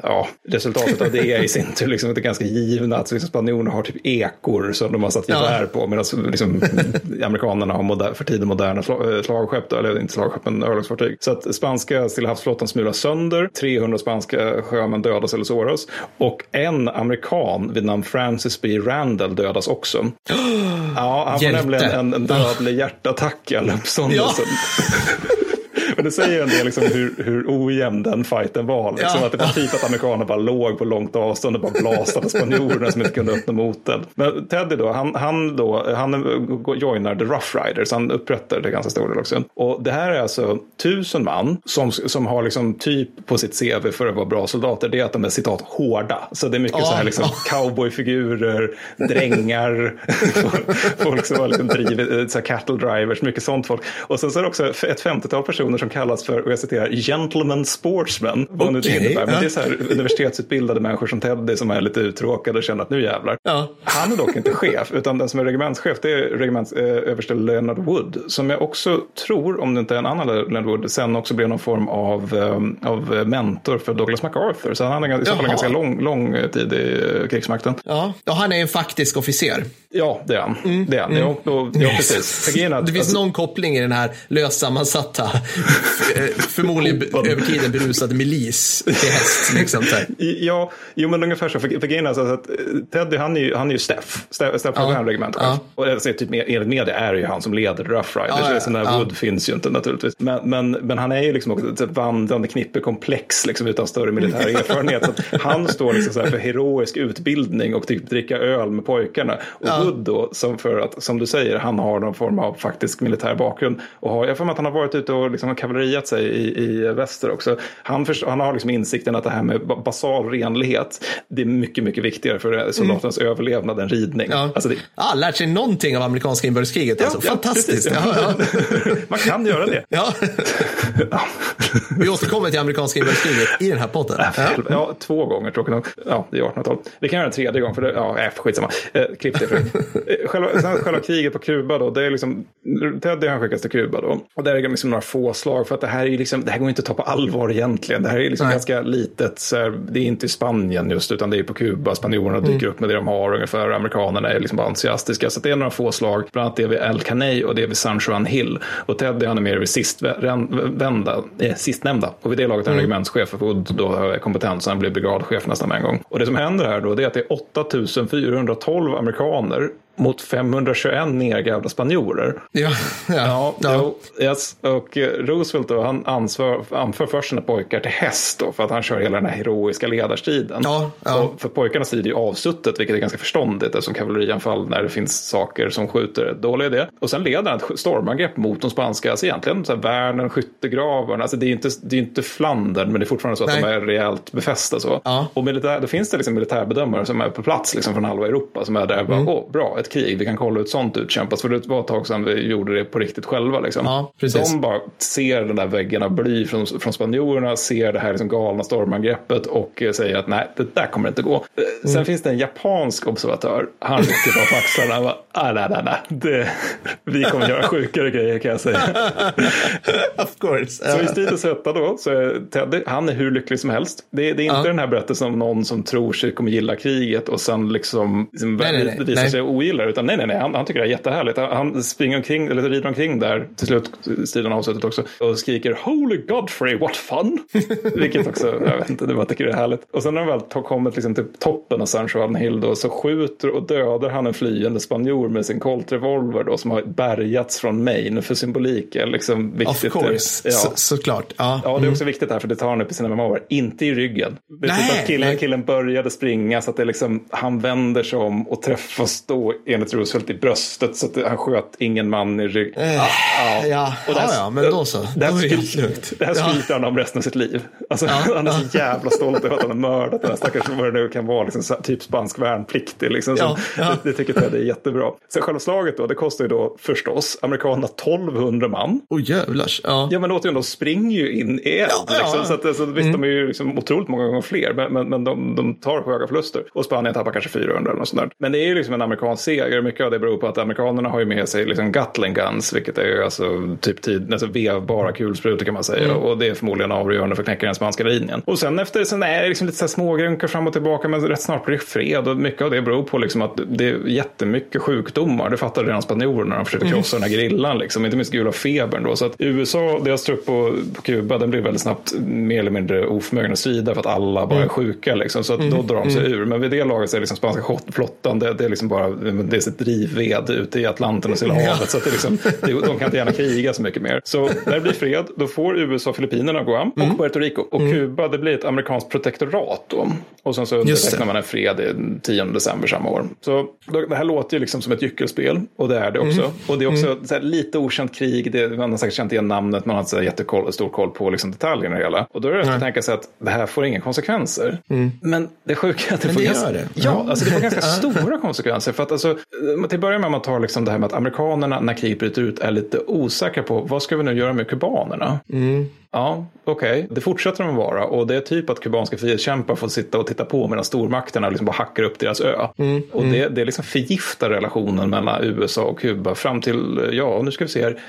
ja, resultatet av det är i sin tur liksom det ganska givna att liksom spanjorerna har typ ekor som de har satt Ja. gevär på. Medan liksom, amerikanerna har moder, för tiden moderna sla- eh, slagskepp, eller inte slagskepp men örlogsfartyg. Så att spanska Stilla havsflottan smulas sönder, 300 spanska sjömän dödas eller såras. Och en amerikan vid namn Francis B. Randall dödas också. Ja, han får nämligen en, en dödlig hjärtattack i uppståndelse. Men det säger en del liksom hur, hur ojämn den fighten var. Liksom. Ja. Att det var typ att amerikaner bara låg på långt avstånd och bara blastade spanjorerna som inte kunde öppna moten. Men Teddy då, han, han, då, han joinar The Rough Riders, han upprättar det ganska stor del också. Och det här är alltså tusen man som, som har liksom typ på sitt CV för att vara bra soldater, det är att de är citat hårda. Så det är mycket Ja. så här liksom cowboyfigurer, drängar, folk som har liksom drivit, eh, så cattle drivers, mycket sånt folk. Och sen så är det också ett 50-tal personer som kallas för, och jag citerar, gentlemen sportsmen. Vad nu det innebär. Men ja. det är så här universitetsutbildade människor som Teddy som är lite uttråkade och känner att nu jävlar. Ja. Han är dock inte chef, utan den som är regementschef det är regements, eh, Leonard Wood. Som jag också tror, om det inte är en annan Leonard Wood, sen också blev någon form av, eh, av mentor för Douglas MacArthur. Så han hade i så fall en ganska lång, lång tid i eh, krigsmakten. Ja. ja, han är en faktisk officer. Ja, det är han. Det är han. Ja, och, ja, precis. Att- Det finns alltså- någon koppling i den här löst sammansatta, eh, förmodligen Hopad. över tiden berusade milis till häst. Liksom. Ja, jo men ungefär så. För, för grejen är så att eh, Teddy han är ju, han är ju Steff. Steff, Steff Ja. regementchef. Ja. Och alltså, typ, enligt media är det ju han som leder Rough Riders. Ja, ja, Så den där ja. Wood finns ju inte naturligtvis. Men, men, men han är ju liksom också ett vandrande knippekomplex liksom, utan större militär erfarenhet. så att han står liksom så för heroisk utbildning och typ dricka öl med pojkarna. Och Ja. Wood då, som, för att, som du säger, han har någon form av faktisk militär bakgrund. Och har, jag mig att han har varit ute och liksom kavalleriat sig i, i väster också. Han, förstår, han har liksom insikten att det här med ba- basal renlighet, det är mycket, mycket viktigare för soldaternas överlevnad än ridning. Ja. Alltså det, Ja, lärt sig någonting av amerikanska inbördeskriget. Alltså. Fantastiskt. precis. Ja, ja. Man kan göra det. Ja. Vi återkommer till amerikanska inbördeskriget i den här podden. Ja. Ja, två gånger tråkigt nog. Ja, det är 1800-talet. Vi kan göra en tredje gång, för det, ja, äh, skitsamma. Eh, klipp det. För. Eh, själva, sen själva kriget på Kuba då, det är liksom, Teddy han skickas till Kuba då. Och där är det liksom några få påslag för att det här, är liksom, det här går inte att ta på allvar egentligen. Det här är liksom Nej. ganska litet, här, det är inte i Spanien just utan det är på Kuba. Spanjorerna Mm. dyker upp med det de har ungefär. Amerikanerna är liksom bara entusiastiska. Så det är några få slag, bland annat det vid El Caney och det vid San Juan Hill. Och Teddy han är mer vid sistvända, eh, sistnämnda. Och vid det laget är Mm. han regementschef för Wood då är kompetent så han blir brigadchef nästan med en gång. Och det som händer här då det är att det är 8412 amerikaner mot 521 nergrävda spanjorer. Ja, ja, Ja, ja. Yes. och eh, Roosevelt då, han ansvar, anför först sina pojkar till häst då, för att han kör hela den här heroiska ledarstriden. Ja, ja. Och för pojkarna strider ju avsuttet, vilket är ganska förståndigt eftersom kavallerianfall när det finns saker som skjuter är dålig idé. Och sen leder han ett stormangrepp mot de spanska, alltså egentligen så här värnen, skyttegravarna, alltså det är inte, det är inte Flandern, men det är fortfarande så att Nej. de är rejält befästa så. Ja. Och militär, då finns det liksom militärbedömare som är på plats liksom från halva Europa som är där och bara, Mm. åh, bra, ett krig, vi kan kolla hur ett sånt utkämpas. För det var ett tag sedan vi gjorde det på riktigt själva. Liksom. Ja. De bara ser den där väggen av bly från, från spanjorerna, ser det här liksom galna stormangreppet och eh, säger att nej, det där kommer inte gå. Eh, Sen Mm. finns det en japansk observatör, han rycker bara på axlarna och bara, ah, nej, nej, nej, det, vi kommer göra sjukare grejer kan jag säga. Of course. Så i stridens hetta då, så är Teddy, han är hur lycklig som helst. Det, det är inte Ja. den här berättelsen om någon som tror sig kommer gilla kriget och sen liksom, liksom Nej, nej, nej. visar sig ogilla det. Utan nej, nej, nej, han, han tycker det är jättehärligt. Han, han springer omkring, eller rider omkring där, till slut striden avslutet också, och skriker Holy Godfrey, what fun! Vilket också, jag vet inte, det bara tycker det är härligt. Och sen när de väl kommit liksom till toppen av San Juan Hill då, så skjuter och dödar han en flyende spanjor med sin Colt revolver då, som har bärgats från Maine för symbolik. är Liksom Of viktigt. course, Ja. så, såklart. Ja. Ja, det är också viktigt här för det tar han upp i sina memoarer. Inte i ryggen. Det är Nej, typ att killen, killen började springa så att det liksom, han vänder sig om och träffas då enligt Roosevelt i bröstet så att han sköt ingen man i ryggen. Eh, ja, Och det ja, här- ja, men då så. Det här, Då skryter- det här Ja. skryter han om resten av sitt liv. Alltså, Han är så jävla stolt över att han har mördat den här stackars, vad det nu kan vara, liksom, så här, typ spansk värnpliktig. Liksom, som, Ja, ja. Det, det tycker jag är jättebra. Sen själva slaget då, det kostar ju då förstås amerikanerna 1200 man. Åh jävlars. Ja. Ja men återigen, de springer ju in i eld. Ja, ja. liksom, så att, alltså, visst, de är ju liksom otroligt många gånger fler, men, men, men de, de tar höga förluster. Och Spanien tappar kanske 400 eller något sånt där. Men det är ju liksom en amerikansk seger. Mycket av det beror på att amerikanerna har ju med sig liksom Gatling guns, vilket är ju alltså typ tid, alltså vevbara kulsprutor kan man säga. Och det är förmodligen avgörande för att knäcka den spanska linjen. Och sen efter, sen är det liksom lite så här smågrunkar fram och tillbaka, men rätt snart blir det fred. Och mycket av det beror på liksom att det är jättemycket sjukdomar. Det fattade redan spanjorerna när de försökte krossa den här gerillan, liksom. inte minst gula febern. Då. Så att USA, deras trupp på, på Kuba, den blir väldigt snabbt mer eller mindre oförmögen att strida för att alla bara är sjuka. Liksom. Så att då drar de sig ur. Men vid det laget så är liksom spanska flottan, det, det är liksom bara det är sitt drivved ute i Atlanten och Stilla havet. Så att det liksom, de kan inte gärna kriga så mycket mer. Så när det blir fred, då får USA Filippinerna, Guam och Puerto Rico. Och Kuba, det blir ett amerikanskt protektorat då. Och sen så undertecknar man en fred den 10 december samma år. Så det här låter ju liksom som ett gyckelspel och det är det också. Och det är också så här, lite okänt krig, det, man har säkert känt igen namnet, man har inte så här jättekoll, stor koll på liksom detaljerna i det hela. Och då är det att tänka sig att det här får inga konsekvenser. Men det sjuka är att det får det ganska. Ja, alltså det får ganska stora konsekvenser. För att alltså, Alltså, eh, till att börja med om man tar liksom det här med att amerikanerna när kriget bryter ut är lite osäkra på vad ska vi nu göra med kubanerna? Mm. Ja, okej. Det fortsätter de att vara. Och det är typ att kubanska frihetskämpar får sitta och titta på medan stormakterna liksom bara hackar upp deras ö. och det, det liksom förgiftar relationen mellan USA och Kuba fram till, ja, nu ska vi se här,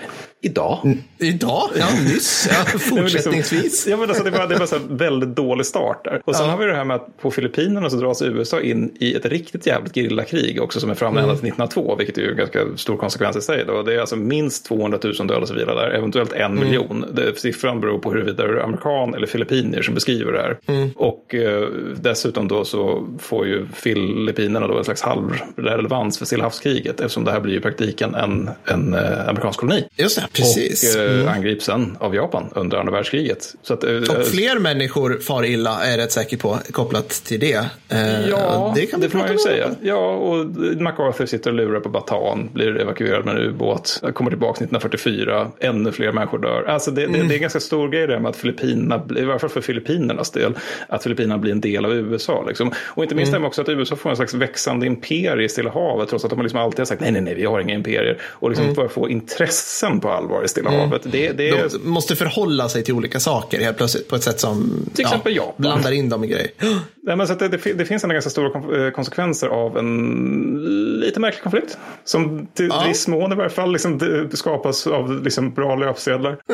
idag. Idag? Ja, nyss. Ja, fortsättningsvis. Ja, men alltså, det var, det var så här väldigt dålig start där. Och sen Ja. har vi det här med att på Filippinerna så dras USA in i ett riktigt jävligt gerillakrig också som är framme ända till 1902, vilket är ju en ganska stor konsekvens i sig. Då. Det är alltså minst 200 000 döda civila där, eventuellt en miljon. Det, siffran beror på huruvida det är amerikan eller filippinier som beskriver det här. Och eh, dessutom då så får ju Filippinerna då en slags halvrelevans för Stillahavskriget eftersom det här blir i praktiken en, en eh, amerikansk koloni. Just det, precis. Mm. Och eh, angrips sen av Japan under andra världskriget. Så att, eh, Och fler människor far illa är jag rätt säker på, kopplat till det. Eh, Ja, det kan vi får man ju säga. Ja, och MacArthur sitter och lurar på Bataan, blir evakuerad med en ubåt, kommer tillbaka 1944, ännu fler människor dör. Alltså det, det, det är ganska stor grej det med att Filippinerna, i varje fall för Filippinernas del, att Filippinerna blir en del av USA. Liksom. Och inte minst det här med också att USA får en slags växande imperie i Stilla havet, trots att de liksom alltid har sagt nej, nej, nej, vi har inga imperier. Och liksom börjar få intressen på allvar i Stilla havet. Det, det är... De måste förhålla sig till olika saker helt plötsligt på ett sätt som Till exempel Japan. blandar in dem i grejer. Nej, men så det, det, det finns en ganska stora eh, konsekvenser av en lite märklig konflikt. Som till Ja. viss mån i varje fall liksom, skapas av liksom, bra löpsedlar.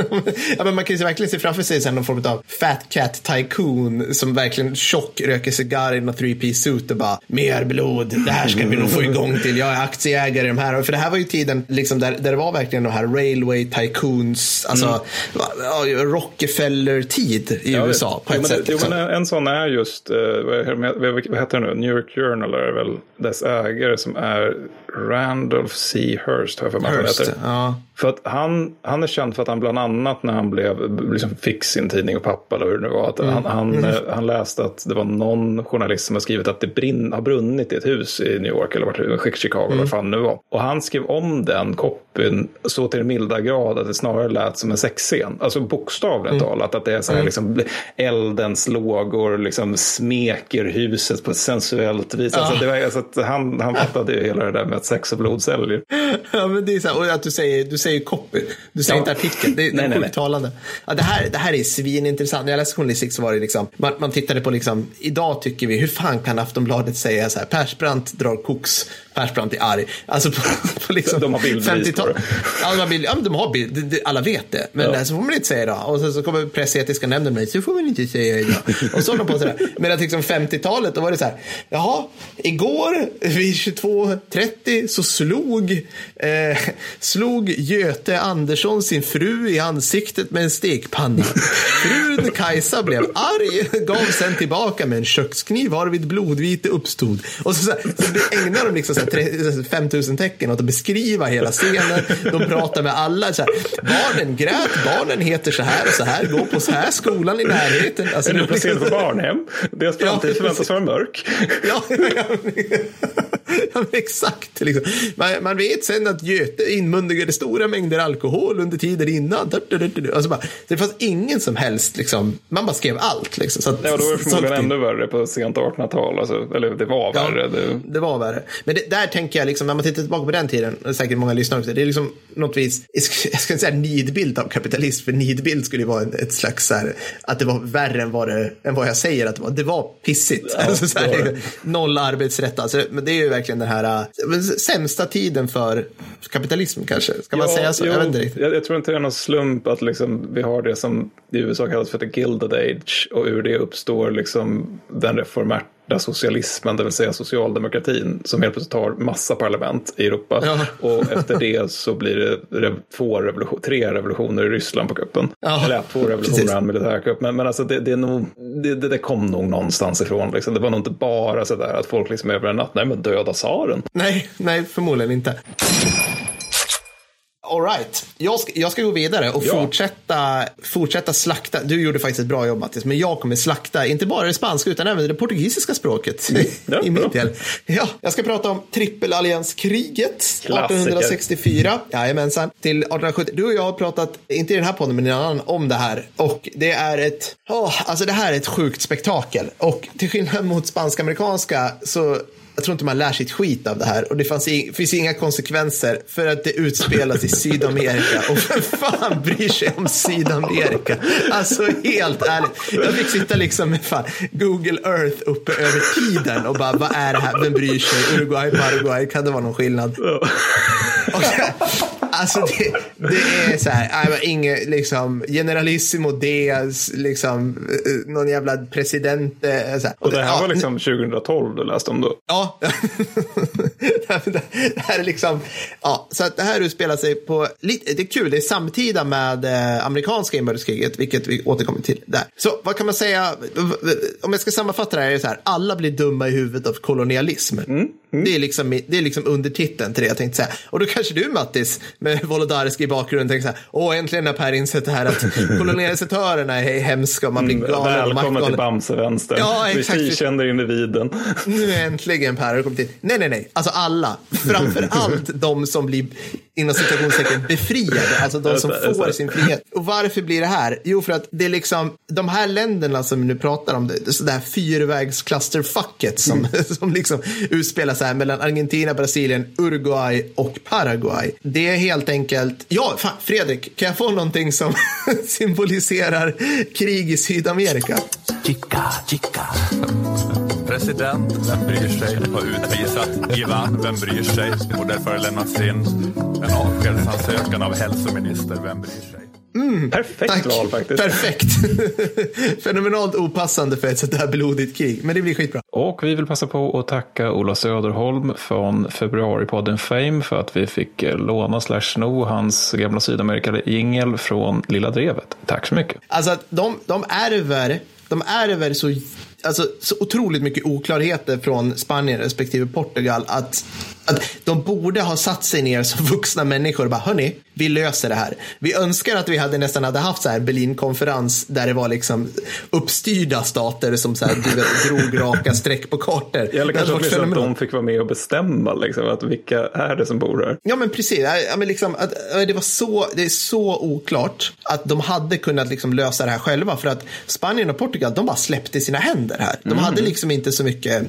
ja, men man kan ju verkligen se framför sig sen någon form av fat cat tycoon som verkligen tjock röker cigarr i någon three piece suit och bara mer blod, det här ska vi nog få igång till, jag är aktieägare i de här. För det här var ju tiden liksom där, där det var verkligen de här railway tycoons, alltså ja, Rockefeller-tid i Ja, USA på jo, ett men, sätt. Jo, liksom. men en, en sån är just, eh, vad, vad heter det nu, New York Journal är väl dess ägare som är Randolph C. Hearst, har jag för mig att han heter. ja. För att han, han är känd för att han bland annat när han blev, liksom fick sin tidning och pappa eller hur det nu var, att Mm. han, han, eh, han läste att det var någon journalist som har skrivit att det brinn, har brunnit i ett hus i New York eller vart Chicago, Mm. vad fan nu var. Och han skrev om den copyn så till den milda grad att det snarare lät som en sexscen. Alltså bokstavligt Mm. talat, att det är så här liksom eldens lågor liksom smeker huset på ett sensuellt vis. Alltså, det var, alltså, han, han fattade ju hela det där med att sex och blod säljer. Ja, men det är så här, och att du säger, du säger copy, du säger Ja. inte artikel. Det, det är nej, sjukt nej. talande. Ja, det, här, det här är svinintressant. När jag läste journalistik så var det liksom, man, man tittade på liksom, idag tycker vi, hur fan kan Aftonbladet säga så här, Persbrandt drar koks, Persbrandt är arg. Alltså på, på liksom De har bildbevis på det. Ja, de har bild, ja, de har bild, alla vet det. Men Ja. så får man inte säga idag. Och sen så kommer pressetiska nämnden med, så får man inte säga idag. Och så håller de på sådär. Medan liksom 50-talet, då var det så här, jaha, igår vid 22.30 så slog, eh, slog Göte Andersson sin fru i ansiktet med en stekpanna. Frun Kajsa blev arg, gav sen tillbaka med en kökskniv varvid blodvite uppstod. Och så, så, här, så ägnar de liksom så 5000 tecken åt att beskriva hela scenen. De pratar med alla. Så här, barnen grät, barnen heter så här och så här, går på så här skolan i närheten. Alltså, Är det du placerad på barnhem? Deras Ja, framtid förväntas precis. vara mörk. Ja, ja, ja, men exakt. Liksom. Man, man vet sen att Göte inmundigade stora mängder alkohol under tiden innan. Alltså bara, det fanns ingen som helst, liksom, man bara skrev allt. Liksom, så att, Ja, då var det förmodligen ännu värre på sent 1800-tal. Alltså, eller det var Ja, värre. Det, det var värre. Men det, där tänker jag, liksom, när man tittar tillbaka på den tiden, och säkert många lyssnare också, det är liksom något vis, jag ska inte säga nidbild av kapitalism, för nidbild skulle ju vara ett slags så här, att det var värre än vad, det, än vad jag säger att det var. Det var pissigt. alltså, så här, noll arbetsrätt. Alltså, men det är ju verkligen den här äh, sämsta tiden för kapitalism kanske. Ska man Ja, säga så? jo, jag vet. Jag, jag tror inte det är någon slump att liksom, vi har det som i USA kallas för the Gilded Age och ur det uppstår liksom den reformerta socialismen, det vill säga socialdemokratin, som helt plötsligt tar massa parlament i Europa. Ja. Och efter det så blir det rev- två revolution, tre revolutioner i Ryssland på kuppen. Ja, Eller två revolutioner och en militärkupp. Men, men alltså det, det, är nog, det, det, det kom nog någonstans ifrån. Liksom. Det var nog inte bara sådär att folk liksom över en natt, nej men döda tsaren. Nej, nej, förmodligen inte. All right. jag, ska, jag ska gå vidare och Ja. fortsätta, fortsätta slakta. Du gjorde faktiskt ett bra jobb Mattis, men jag kommer slakta inte bara det spanska utan även det portugisiska språket Ja, i min del. Ja, jag ska prata om trippelallianskriget Klassiker. 1864. Jajamensan. Till 1870. Du och jag har pratat, inte i den här podden men i en annan, om det här. Och det är ett, åh, alltså det här är ett sjukt spektakel. Och till skillnad mot spansk-amerikanska så jag tror inte man lär sig ett skit av det här och det fanns i, finns inga konsekvenser för att det utspelas i Sydamerika. Och vem fan bryr sig om Sydamerika? Alltså helt ärligt. Jag fick sitta liksom med fan Google Earth uppe över tiden och bara vad är det här? Vem bryr sig? Uruguay, Paraguay, kan det vara någon skillnad? Och, alltså det, det är så här, nej, inget liksom generalissimo Diaz, liksom eh, någon jävla president. Så här. Och det här ja, var liksom 2012 du läste om då. Ja, det här är liksom, ja, så att det här utspelar sig på, lite, det är kul, det är samtida med eh, amerikanska inbördeskriget, vilket vi återkommer till där. Så vad kan man säga, om jag ska sammanfatta det här är det så här, alla blir dumma i huvudet av kolonialism. Det, är liksom, det är liksom undertiteln till det jag tänkte säga. Och då kanske du Mattis, med Wolodarski i bakgrunden, tänker så här, åh äntligen har Per insett det här att kolonisatörerna är hemska och man blir galen och Välkommen till. Bamsevänstern. Ja, Vi exakt. frikänner individen. Nu äntligen Per har du kommit in. Nej, nej, nej. Alltså alla. Framför allt de som blir inom citationstecken befriade. Alltså de som får det. sin frihet. Och varför blir det här? Jo, för att det är liksom de här länderna som vi nu pratar om. Det, det är sådär fyrvägsklusterfucket som, som liksom utspelar sig här mellan Argentina, Brasilien, Uruguay och Paraguay. Det är helt enkelt. Ja, fan, Fredrik, kan jag få någonting som symboliserar krig i Sydamerika? Chica, chica. president, vem bryr sig? Har utvisat Ivan, vem bryr sig? Och därför har det lämnats in en avskedsansökan av hälsominister, vem bryr sig? Perfekt Tack. val faktiskt. Perfekt. Fenomenalt opassande för ett sånt här blodigt krig. Men det blir skitbra. Och vi vill passa på att tacka Ola Söderholm från februaripodden Fame för att vi fick eh, låna slash sno hans gamla Sydamerika-jingel från Lilla Drevet. Tack så mycket. Alltså de, de ärver, de ärver så, alltså, så otroligt mycket oklarheter från Spanien respektive Portugal att de borde ha satt sig ner som vuxna människor och bara, hörni, vi löser det här. Vi önskar att vi hade nästan hade haft så här Berlinkonferens där det var liksom uppstyrda stater som så här, drog raka streck på kartor. Eller kanske åtminstone att de fick vara med och bestämma liksom, att vilka är det som bor här. Ja men precis, ja, men liksom, att, det var så, det är så oklart att de hade kunnat liksom lösa det här själva för att Spanien och Portugal de bara släppte sina händer här. De hade liksom inte så mycket,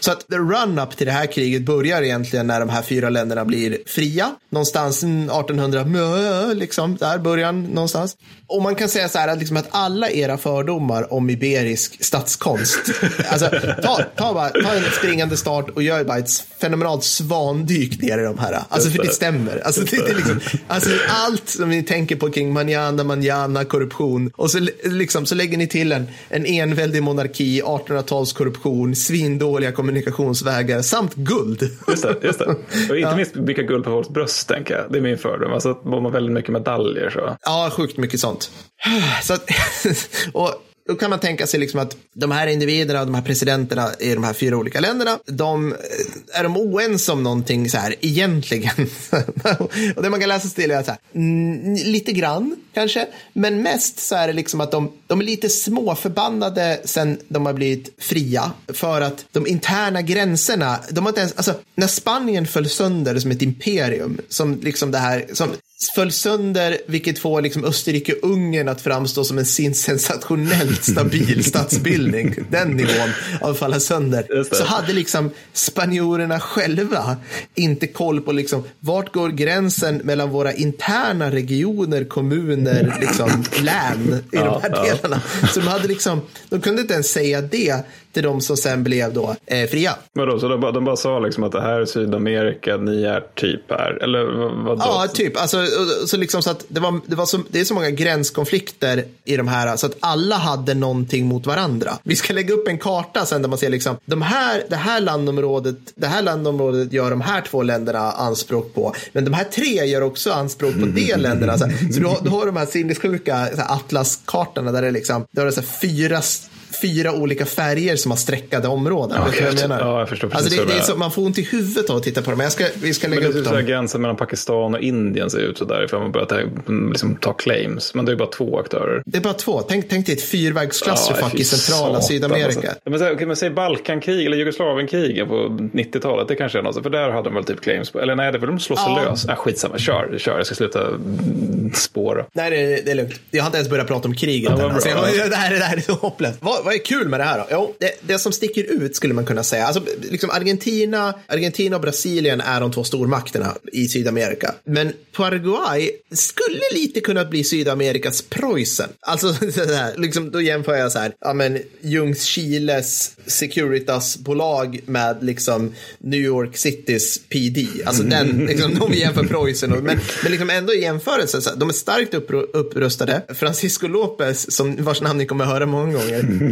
så att the run-up till det här kriget börjar egentligen när de här fyra länderna blir fria. Någonstans 1800, mö, liksom där början någonstans. Och man kan säga så här att, liksom att alla era fördomar om iberisk statskonst, alltså ta, ta, bara, ta en springande start och gör bara ett fenomenalt svandyk ner i de här. Alltså för det stämmer. Alltså, det, det liksom, alltså allt som ni tänker på kring manana, manana, korruption och så, liksom, så lägger ni till en, en enväldig monarki, 1800-tals korruption, svindåliga kommunikationsvägar samt guld. Just just det. Och inte minst blicka guld på folks bröst, tänker jag. Det är min fördom. Alltså de har väldigt mycket medaljer. Så. Ja, sjukt mycket sånt. Så och då kan man tänka sig liksom att de här individerna, de här presidenterna i de här fyra olika länderna, de, eh, är de oense om någonting så här egentligen? och det man kan läsa sig till är att så här, lite grann kanske, men mest så är det liksom att de, de är lite småförbannade sen de har blivit fria för att de interna gränserna, de har inte ens, alltså när Spanien föll sönder som ett imperium, som liksom det här, som föll sönder, vilket får liksom Österrike-Ungern att framstå som en sin sensationellt stabil statsbildning. Den nivån av falla sönder. Så hade liksom spanjorerna själva inte koll på liksom, vart går gränsen mellan våra interna regioner, kommuner, liksom, län i de här ja. delarna. Så de, hade liksom, de kunde inte ens säga det till de som sen blev då eh, fria. Vadå, så de bara, de bara sa liksom att det här är Sydamerika, ni är typ här? Eller vad- vadå? Ja, typ. Alltså, så liksom så att det, var, det, var så, det är så många gränskonflikter i de här så att alla hade någonting mot varandra. Vi ska lägga upp en karta sen där man ser liksom de här, det här landområdet, det här landområdet gör de här två länderna anspråk på. Men de här tre gör också anspråk på de länderna. Så, så du, har, du har de här sinnessjuka atlaskartorna där det liksom, där det är så här, fyra fyra olika färger som har streckade områden. Vad jag jag- menar? ja, jag förstår precis alltså det, det det är är. så, man får ont i huvudet av att titta på dem. Men jag ska, vi ska Men lägga det är upp här dem. gränsen mellan Pakistan och Indien ser ut så där ifall man börjar ta, liksom, ta claims. Men det är bara två aktörer. Det är bara två. Tänk, tänk dig ett fyrvägsklassfuck fy i centrala satan, Sydamerika. Alltså. Men så här, kan man säga Balkankrig eller Jugoslavienkrigen på 90-talet? Det kanske är något, för där hade de väl typ claims på. Eller nej, det de slå sig Ja. lös. Ah, skitsamma, kör, kör. Jag ska sluta spåra. Nej, det är, det är lugnt. Jag har inte ens börjat prata om kriget Ja, än. Alltså, jag, det, här, det här är så hopplöst. Vad, vad är kul med det här då? Jo, det, det som sticker ut skulle man kunna säga. Alltså, liksom Argentina, Argentina och Brasilien är de två stormakterna i Sydamerika. Men Paraguay skulle lite kunna bli Sydamerikas Preussen. Alltså, det här, liksom, då jämför jag så här, ja men Ljungskiles Securitas-bolag med liksom New York Citys PD. Alltså den, liksom, om vi jämför Preussen. Och, men, men liksom ändå i jämförelse, så här, de är starkt uppru- upprustade. Francisco Lopez, som, vars namn ni kommer att höra många gånger,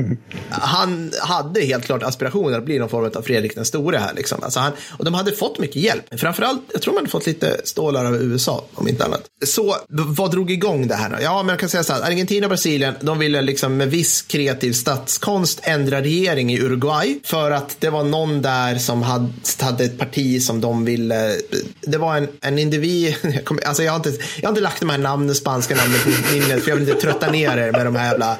han hade helt klart aspirationer att bli någon form av Fredrik den store här. Liksom. Alltså han, och de hade fått mycket hjälp. Framförallt, jag tror man hade fått lite stålar av USA, om inte annat. Så vad drog igång det här då? Ja, men jag kan säga så här, Argentina och Brasilien, de ville liksom med viss kreativ statskonst ändra regering i Uruguay för att det var någon där som hade, hade ett parti som de ville, det var en, en individ, jag, kom, alltså jag, har inte, jag har inte lagt de här namnen, spanska namnen på minnet för jag vill inte trötta ner er med de här jävla,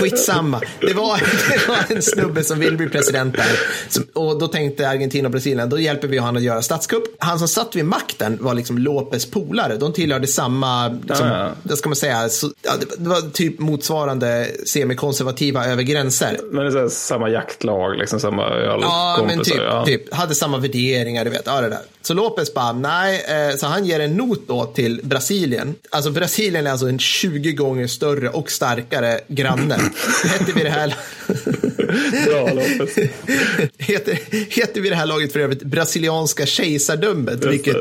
skitsamma. Det var, det var en snubbe som vill bli president där. Som, och då tänkte Argentina och Brasilien, då hjälper vi honom att göra statskupp. Han som satt vid makten var liksom Lopez polare. De tillhörde samma, liksom, Ah. det ska man säga, så, ja, det, det var typ motsvarande semikonservativa över gränser. Men det är här, samma jaktlag, liksom samma Ja, men typ, ja. typ. Hade samma värderingar, du vet. Ja, det där. Så Lopez bara, nej, eh, så han ger en not då till Brasilien. Alltså Brasilien är alltså en 20 gånger större och starkare granne. Det hette vid det här, Bra Lopez. heter, heter vid det här laget för övrigt brasilianska kejsardömet, vilket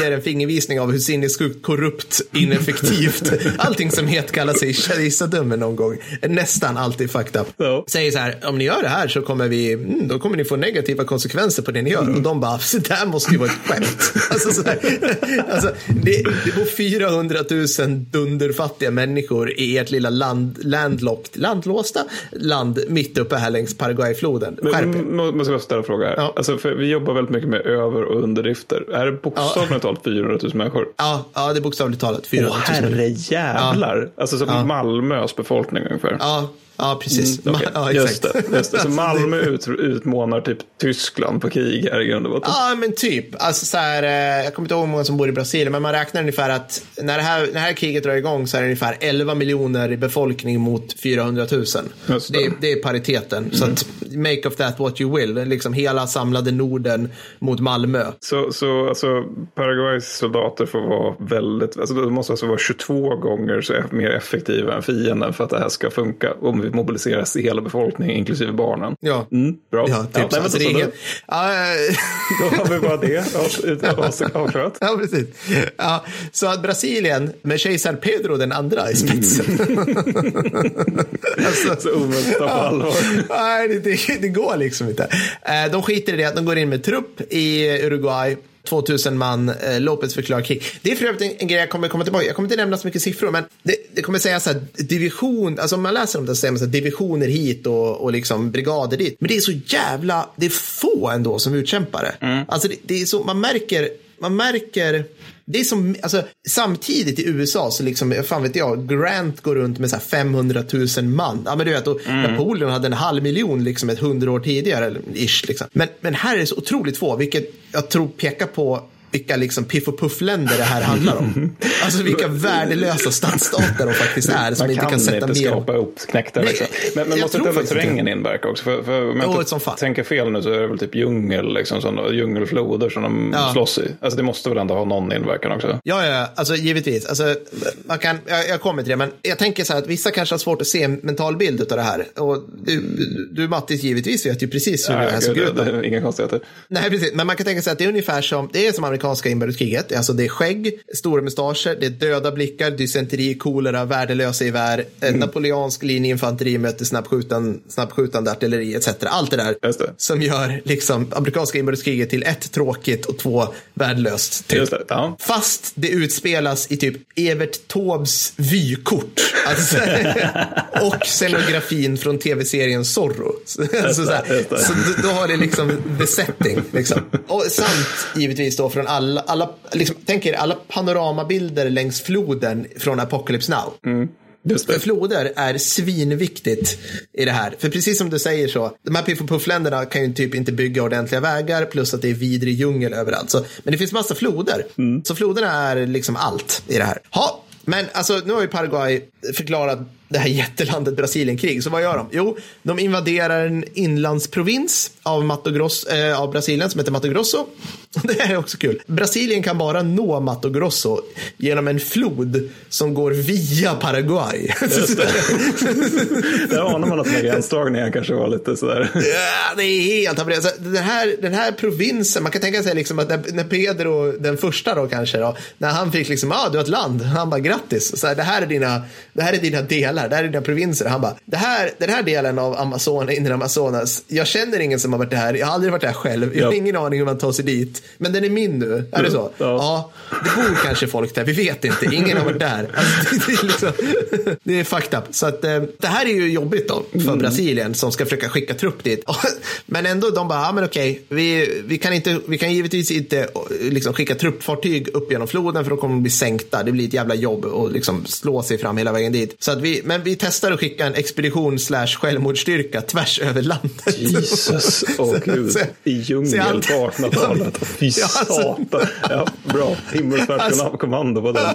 ger en fingervisning av hur sinnessjukt korrupt, ineffektivt, allting som heter kallar sig kejsardöme någon gång, nästan alltid fucked up. Ja. Säger så här, om ni gör det här så kommer vi, mm, då kommer ni få negativa konsekvenser på det ni gör. Och de bara, så det här måste ju vara ett skämt. alltså, så här, alltså, det, det bor 400 000 dunderfattiga människor i ert lilla land, landlocked, landlåsta land mitt uppe här längs Paraguayfloden. Men, må- måste jag ställa en fråga här. Ja. Alltså, för vi jobbar väldigt mycket med över och underdrifter. Är det bokstavligt talat 400 000 människor? Ja, ja, det är bokstavligt talat 400 Åh 000 människor. herre jävlar. Alltså som Malmös befolkning ungefär. Ja, ja precis. Mm, okej. ja, just det. Just det. Så Malmö ut, utmanar typ Tyskland på krig här i grund och botten. Ja, men typ. Alltså, så här, eh, jag kommer inte ihåg hur många som bor i Brasilien, men man räknar ungefär att när det här, när det här kriget drar igång så är det ungefär 11 miljoner i befolkning mot 400 000. Just det. Mm. Det, är- det är pariteten. Så att make of that what you will. Liksom hela samlade Norden mot Malmö. Så, så alltså, Paraguays soldater får vara väldigt, alltså de måste alltså vara 22 gånger så mer effektiva än fienden för att det här ska funka. Om vi mobiliserar hela befolkningen, inklusive barnen. Ja. Mm, bra. Ja, typ nej, så. men det är så inget... då, ja, då har vi bara det av- av- avklarat. Ja, precis. Ja, så att Brasilien med kejsar Pedro den andra i spetsen. alltså, Så omöjligt på allvar. Nej, det, det, det går liksom inte. Eh, De skiter i det, de går in med trupp i Uruguay. 2000 man, eh, Lopez förklarar krig. Det är för övrigt en, en grej jag kommer komma tillbaka Jag kommer inte nämna så mycket siffror, men det, det kommer säga så här, division, alltså om man läser om det så säger man så här, divisioner hit och, och liksom brigader dit. Men det är så jävla, det är få ändå som utkämpar det. Alltså det, det är så, man märker, man märker det är som, alltså, samtidigt i USA så liksom, fan vet jag, Grant går runt med så här 500 000 man. Ja, men du vet, och Napoleon hade en halv miljon liksom ett hundra år tidigare, ish liksom. Men, men här är det så otroligt få, vilket jag tror pekar på vilka liksom piff och puff-länder det här handlar om. Alltså vilka värdelösa stadsstater de faktiskt är som Man inte kan, kan sätta inte skapa ihop knäckta. Liksom. Men, men måste inte terrängen inverka också? För, för om jag Jo, inte tänker fel nu så är det väl typ djungel, liksom, sådana, djungelfloder som de Ja. slåss i. Alltså det måste väl ändå ha någon inverkan också? Ja, ja, alltså givetvis. Alltså, man kan, jag, jag kommer till det, men jag tänker så här att vissa kanske har svårt att se en mental bild av det här. Och du, du Mattis, givetvis vet ju precis hur det här såg gud, ut. inga konstigheter. Nej, precis. Men man kan tänka sig att det är ungefär som, det är som amerikanska inbördeskriget. Alltså det är skägg, stora mustascher, det är döda blickar, dysenteri, kolera, värdelösa gevär, mm. napoleansk linjeinfanteri möter snabbskjutan, snabbskjutande artilleri etc. Allt det där det. som gör liksom amerikanska inbördeskriget till ett tråkigt och två värdelöst. Typ. Det, ja. Fast det utspelas i typ Evert Taubes vykort. Alltså, och scenografin från tv-serien Zorro. Så, så, så då- då har det liksom the setting. Liksom. Och sant givetvis då från alla, alla liksom, tänk er alla panoramabilder längs floden från Apocalypse Now. Just För floder är svinviktigt i det här. För precis som du säger så, de här Piff och Puff-länderna kan ju typ inte bygga ordentliga vägar plus att det är vidrig djungel överallt. Så, men det finns massa floder. Så floderna är liksom allt i det här. Ha, men alltså nu har ju Paraguay förklarat det här jättelandet Brasilienkrig. Så vad gör de? Jo, de invaderar en inlandsprovins av, Mato Grosso, eh, av Brasilien som heter Mato Grosso. Det här är också kul. Brasilien kan bara nå Mato Grosso genom en flod som går via Paraguay. Där anar man att här gränsdragningarna kanske var lite sådär. Ja, det är helt havererat. Så Den här, den här provinsen, man kan tänka sig liksom att när Pedro, den första då kanske, då, när han fick liksom, ja ah, du har ett land, han bara grattis, så här, det, här är dina, det här är dina delar, det här är dina provinser. Han bara, det här, den här delen av Amazon, inre Amazonas, jag känner ingen som har varit där, jag har aldrig varit där själv, jag har Ja. ingen aning hur man tar sig dit, men den är min nu, är det så? Ja. det bor kanske folk där, vi vet inte, ingen har varit där. Alltså, det, det, är liksom, det är fucked up. Så att, eh, det här är ju jobbigt då för Mm. Brasilien som ska försöka skicka trupp dit. Men ändå, de bara, ja men okej, vi, vi, kan inte, vi kan givetvis inte eh, liksom, skicka truppfartyg upp genom floden för då kommer de bli sänkta. Det blir ett jävla jobb och liksom slå sig fram hela vägen dit. Så att vi, men vi testar att skicka en expedition slash självmordsstyrka tvärs över landet. Jesus, åh gud. Så- I djungel så allt- på 1800-talet. Fy Ja, alltså- satan. Ja, bra. Himmelsfärdskt Alltså- kommando på den.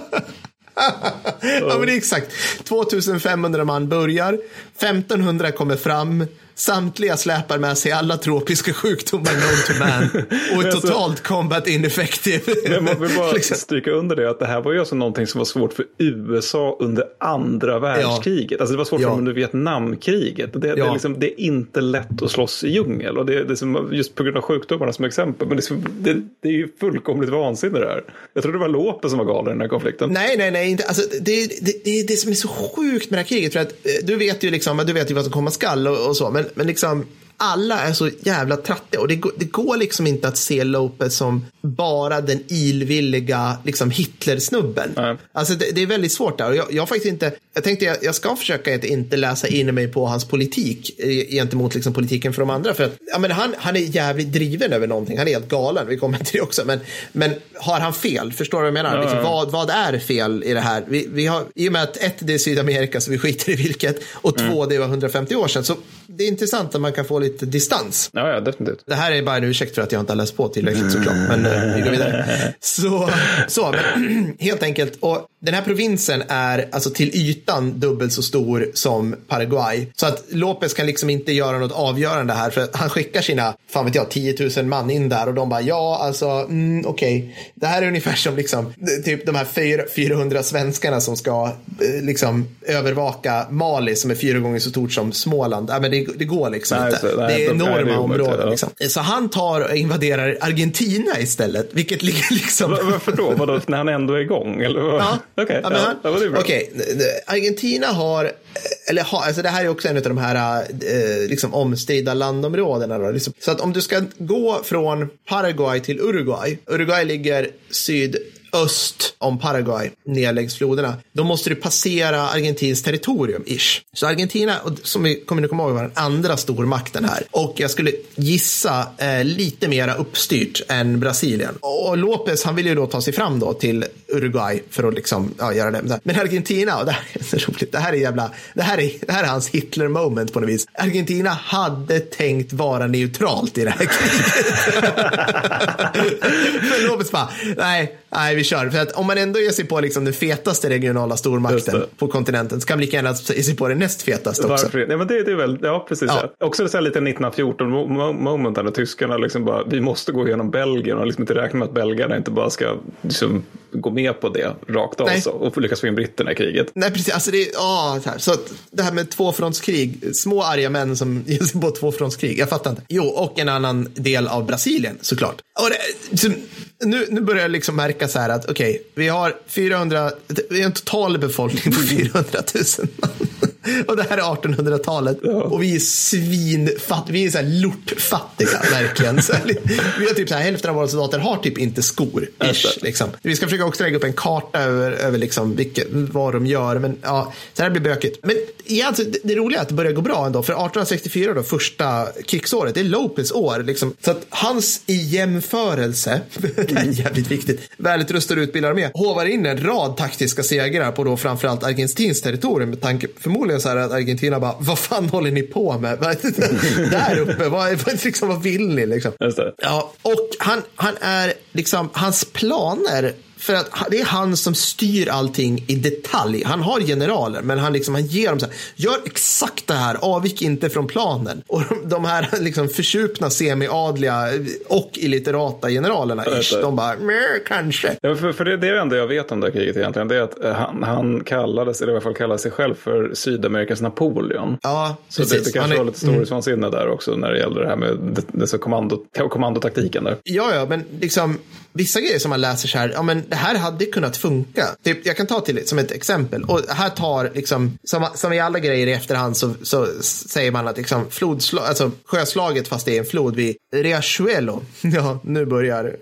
ja, men det är exakt. 2500 man börjar, 1500 kommer fram Samtliga släpar med sig alla tropiska sjukdomar known to man och är totalt combat ineffective. Men man vill bara Liksom. stryka under det att det här var ju alltså någonting som var svårt för USA under andra världskriget. Alltså det var svårt för Ja. dem under Vietnamkriget. Det, det, är Ja. liksom, det är inte lätt att slåss i djungel. Och det, det är som, just på grund av sjukdomarna som exempel. Men det, det, är ju fullkomligt vansinne det här. Jag tror det var Lopez som var galen i den här konflikten. Nej, nej, nej. Inte. Alltså, det, det, det är det som är så sjukt med det här kriget. För att, eh, du vet ju liksom, liksom, du vet ju vad som komma skall och, och så. Men, men liksom, alla är så jävla trattiga och det, går- det går liksom inte att se Lopez som bara den ilvilliga liksom Hitler-snubben. Nej. Alltså det, det är väldigt svårt där. Och jag, jag faktiskt inte, jag tänkte jag, jag ska försöka att inte läsa in mig på hans politik eh, gentemot liksom politiken för de andra. För att, ja, men han, han är jävligt driven över någonting. Han är helt galen. Vi kommer till det också. Men, men har han fel? Förstår du vad jag menar? Liksom, ja. vad, vad är fel i det här? Vi, vi har, I och med att ett, det är Sydamerika så vi skiter i vilket. Och två, det var 150 år sedan. Så det är intressant att man kan få lite distans. Ja, ja, definitivt. Det här är bara en ursäkt för att jag inte har läst på tillräckligt såklart. Men eh, vi går vidare. Så, så men, helt enkelt. Och den här provinsen är alltså till ytan dubbelt så stor som Paraguay. Så att Lopez kan liksom inte göra något avgörande här. För att han skickar sina, fan vet jag, 10 000 man in där. Och de bara, ja alltså, mm, okej. Det här är ungefär som liksom, typ de här fyra- 400 svenskarna som ska eh, liksom övervaka Mali som är fyra gånger så stort som Småland. Ja, men det, det går liksom Nej, inte. det är det är enorma omöjligt, områden. Liksom. Så han tar och invaderar Argentina istället, vilket ligger liksom... Va- Varför då? Vadå, när han ändå är igång? Eller? Ja, Okej, ja, men ja, han- ja, bra. okej, Argentina har, eller har, alltså det här är också en av de här eh, liksom omstridda landområdena. Då, liksom. Så att om du ska gå från Paraguay till Uruguay, Uruguay ligger Öst om Paraguay, ner längs floderna, då måste du passera Argentins territorium, ish. Så Argentina, som vi kommer nu komma ihåg, var den andra stormakten här. Och jag skulle gissa eh, lite mera uppstyrt än Brasilien. Och Lopez, han vill ju då ta sig fram då till Uruguay för att liksom, ja, göra det. Men Argentina, och det här är så roligt, det här är jävla, det här är, det här är hans Hitler-moment på något vis. Argentina hade tänkt vara neutralt i det här kriget. Men Lopez bara, nej, nej vi kör. För att om man ändå ger sig på liksom den fetaste regionala stormakten på kontinenten så kan man lika gärna ge sig på den näst fetaste också. Varför? Nej, men det, det är väl, ja precis. Ja. Ja. Också så här lite 1914 mo- mo- moment där tyskarna liksom bara, vi måste gå igenom Belgien och liksom inte räkna med att belgarna inte bara ska liksom, gå med på det rakt av så, och lyckas få in britterna i kriget. Nej, precis. Alltså det, ja, så, här. så det här med tvåfrontskrig, små arga män som ger sig på tvåfrontskrig, jag fattar inte. Jo, och en annan del av Brasilien såklart. Och det, så, nu, nu börjar jag liksom märka så här att okej, vi har 400, vi har en total befolkning på 400 000 man. Och det här är 1800-talet. Och vi är svinfattiga. Vi är så här lortfattiga, verkligen. Så här, vi har typ så här, hälften av våra soldater har typ inte skor. Ish, liksom. Vi ska försöka också lägga upp en karta över, över liksom vilket, vad de gör. Men ja, så här blir bökigt. Men ja, alltså, det, det roliga är att det börjar gå bra ändå. För 1864, då, första krigsåret, det är Lopez år. Liksom. Så att hans i jämförelse, det här är jävligt viktigt, välutrustad och utbildad armé, hovar in en rad taktiska segrar på då framförallt Argentins territorium med tanke förmodligen så här att Argentina bara, vad fan håller ni på med? Där uppe, vad, vad, liksom, vad vill ni liksom? Ja, och han, han är liksom, hans planer, för att det är han som styr allting i detalj. Han har generaler, men han, liksom, han ger dem så här, gör exakt det här, avvik inte från planen. Och de, de här liksom försupna semiadliga och illiterata generalerna, ish, de bara, "Meh, kanske. Ja, för, för det, det är det enda jag vet om det här kriget egentligen. Det är att eh, han, han kallades, eller i alla fall kallar sig själv för Sydamerikas Napoleon. Ja, Så det, precis. det kanske Han är- Mm. var lite storhetsvansinne där också när det gällde det här med det, det så kommando, kommandotaktiken där. Ja, ja, men liksom vissa grejer som man läser så här, ja men det här hade kunnat funka. Typ, jag kan ta till som ett exempel. Och här tar, liksom, som, som i alla grejer i efterhand så, så säger man att liksom, flodslag, alltså, sjöslaget fast det är en flod vid Riachuelo. Ja, nu börjar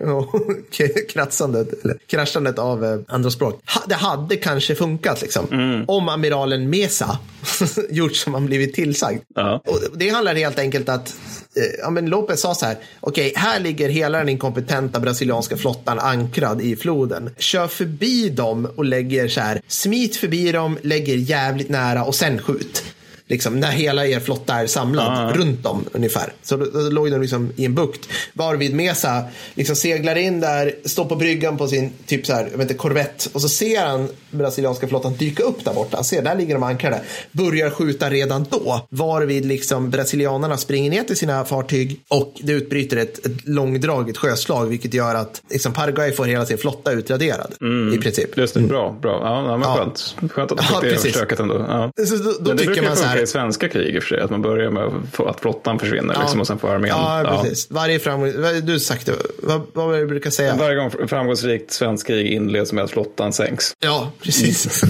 kratsandet, eller kraschandet av eh, andra språk. Ha, det hade kanske funkat liksom. Om amiralen Mesa gjort som han blivit tillsagd. Ja. Och det handlar helt enkelt att Eh, ja, men Lopez sa så här, okej, här ligger hela den inkompetenta brasilianska flottan ankrad i floden. Kör förbi dem och lägger så här, smit förbi dem, lägger jävligt nära och sen skjut liksom, när hela er flotta är samlad runt dem ungefär. Så då, då låg de liksom i en bukt. Varvid Mesa liksom seglar in där, står på bryggan på sin typ så här, jag vet inte, korvett och så ser han brasilianska flottan dyka upp där borta. Han ser, där ligger de ankrade. Börjar skjuta redan då. Varvid liksom brasilianarna springer ner till sina fartyg och det utbryter ett, ett långdraget sjöslag vilket gör att liksom, Paraguay får hela sin flotta utraderad i princip. Just det, bra, bra. Ja, ja, men Ja. skönt. Skönt att de Ja, fick det precis. försöket ändå. Ja. Så då, då det tycker man så här. I svenska krig i och för sig, att man börjar med att flottan försvinner liksom, och sen får armén. Ja, precis. Varje framgång, vad- du sagt det, vad, vad du brukar säga? Varje gång framgångsrikt svenskt krig inleds med att flottan sänks. Ja, precis.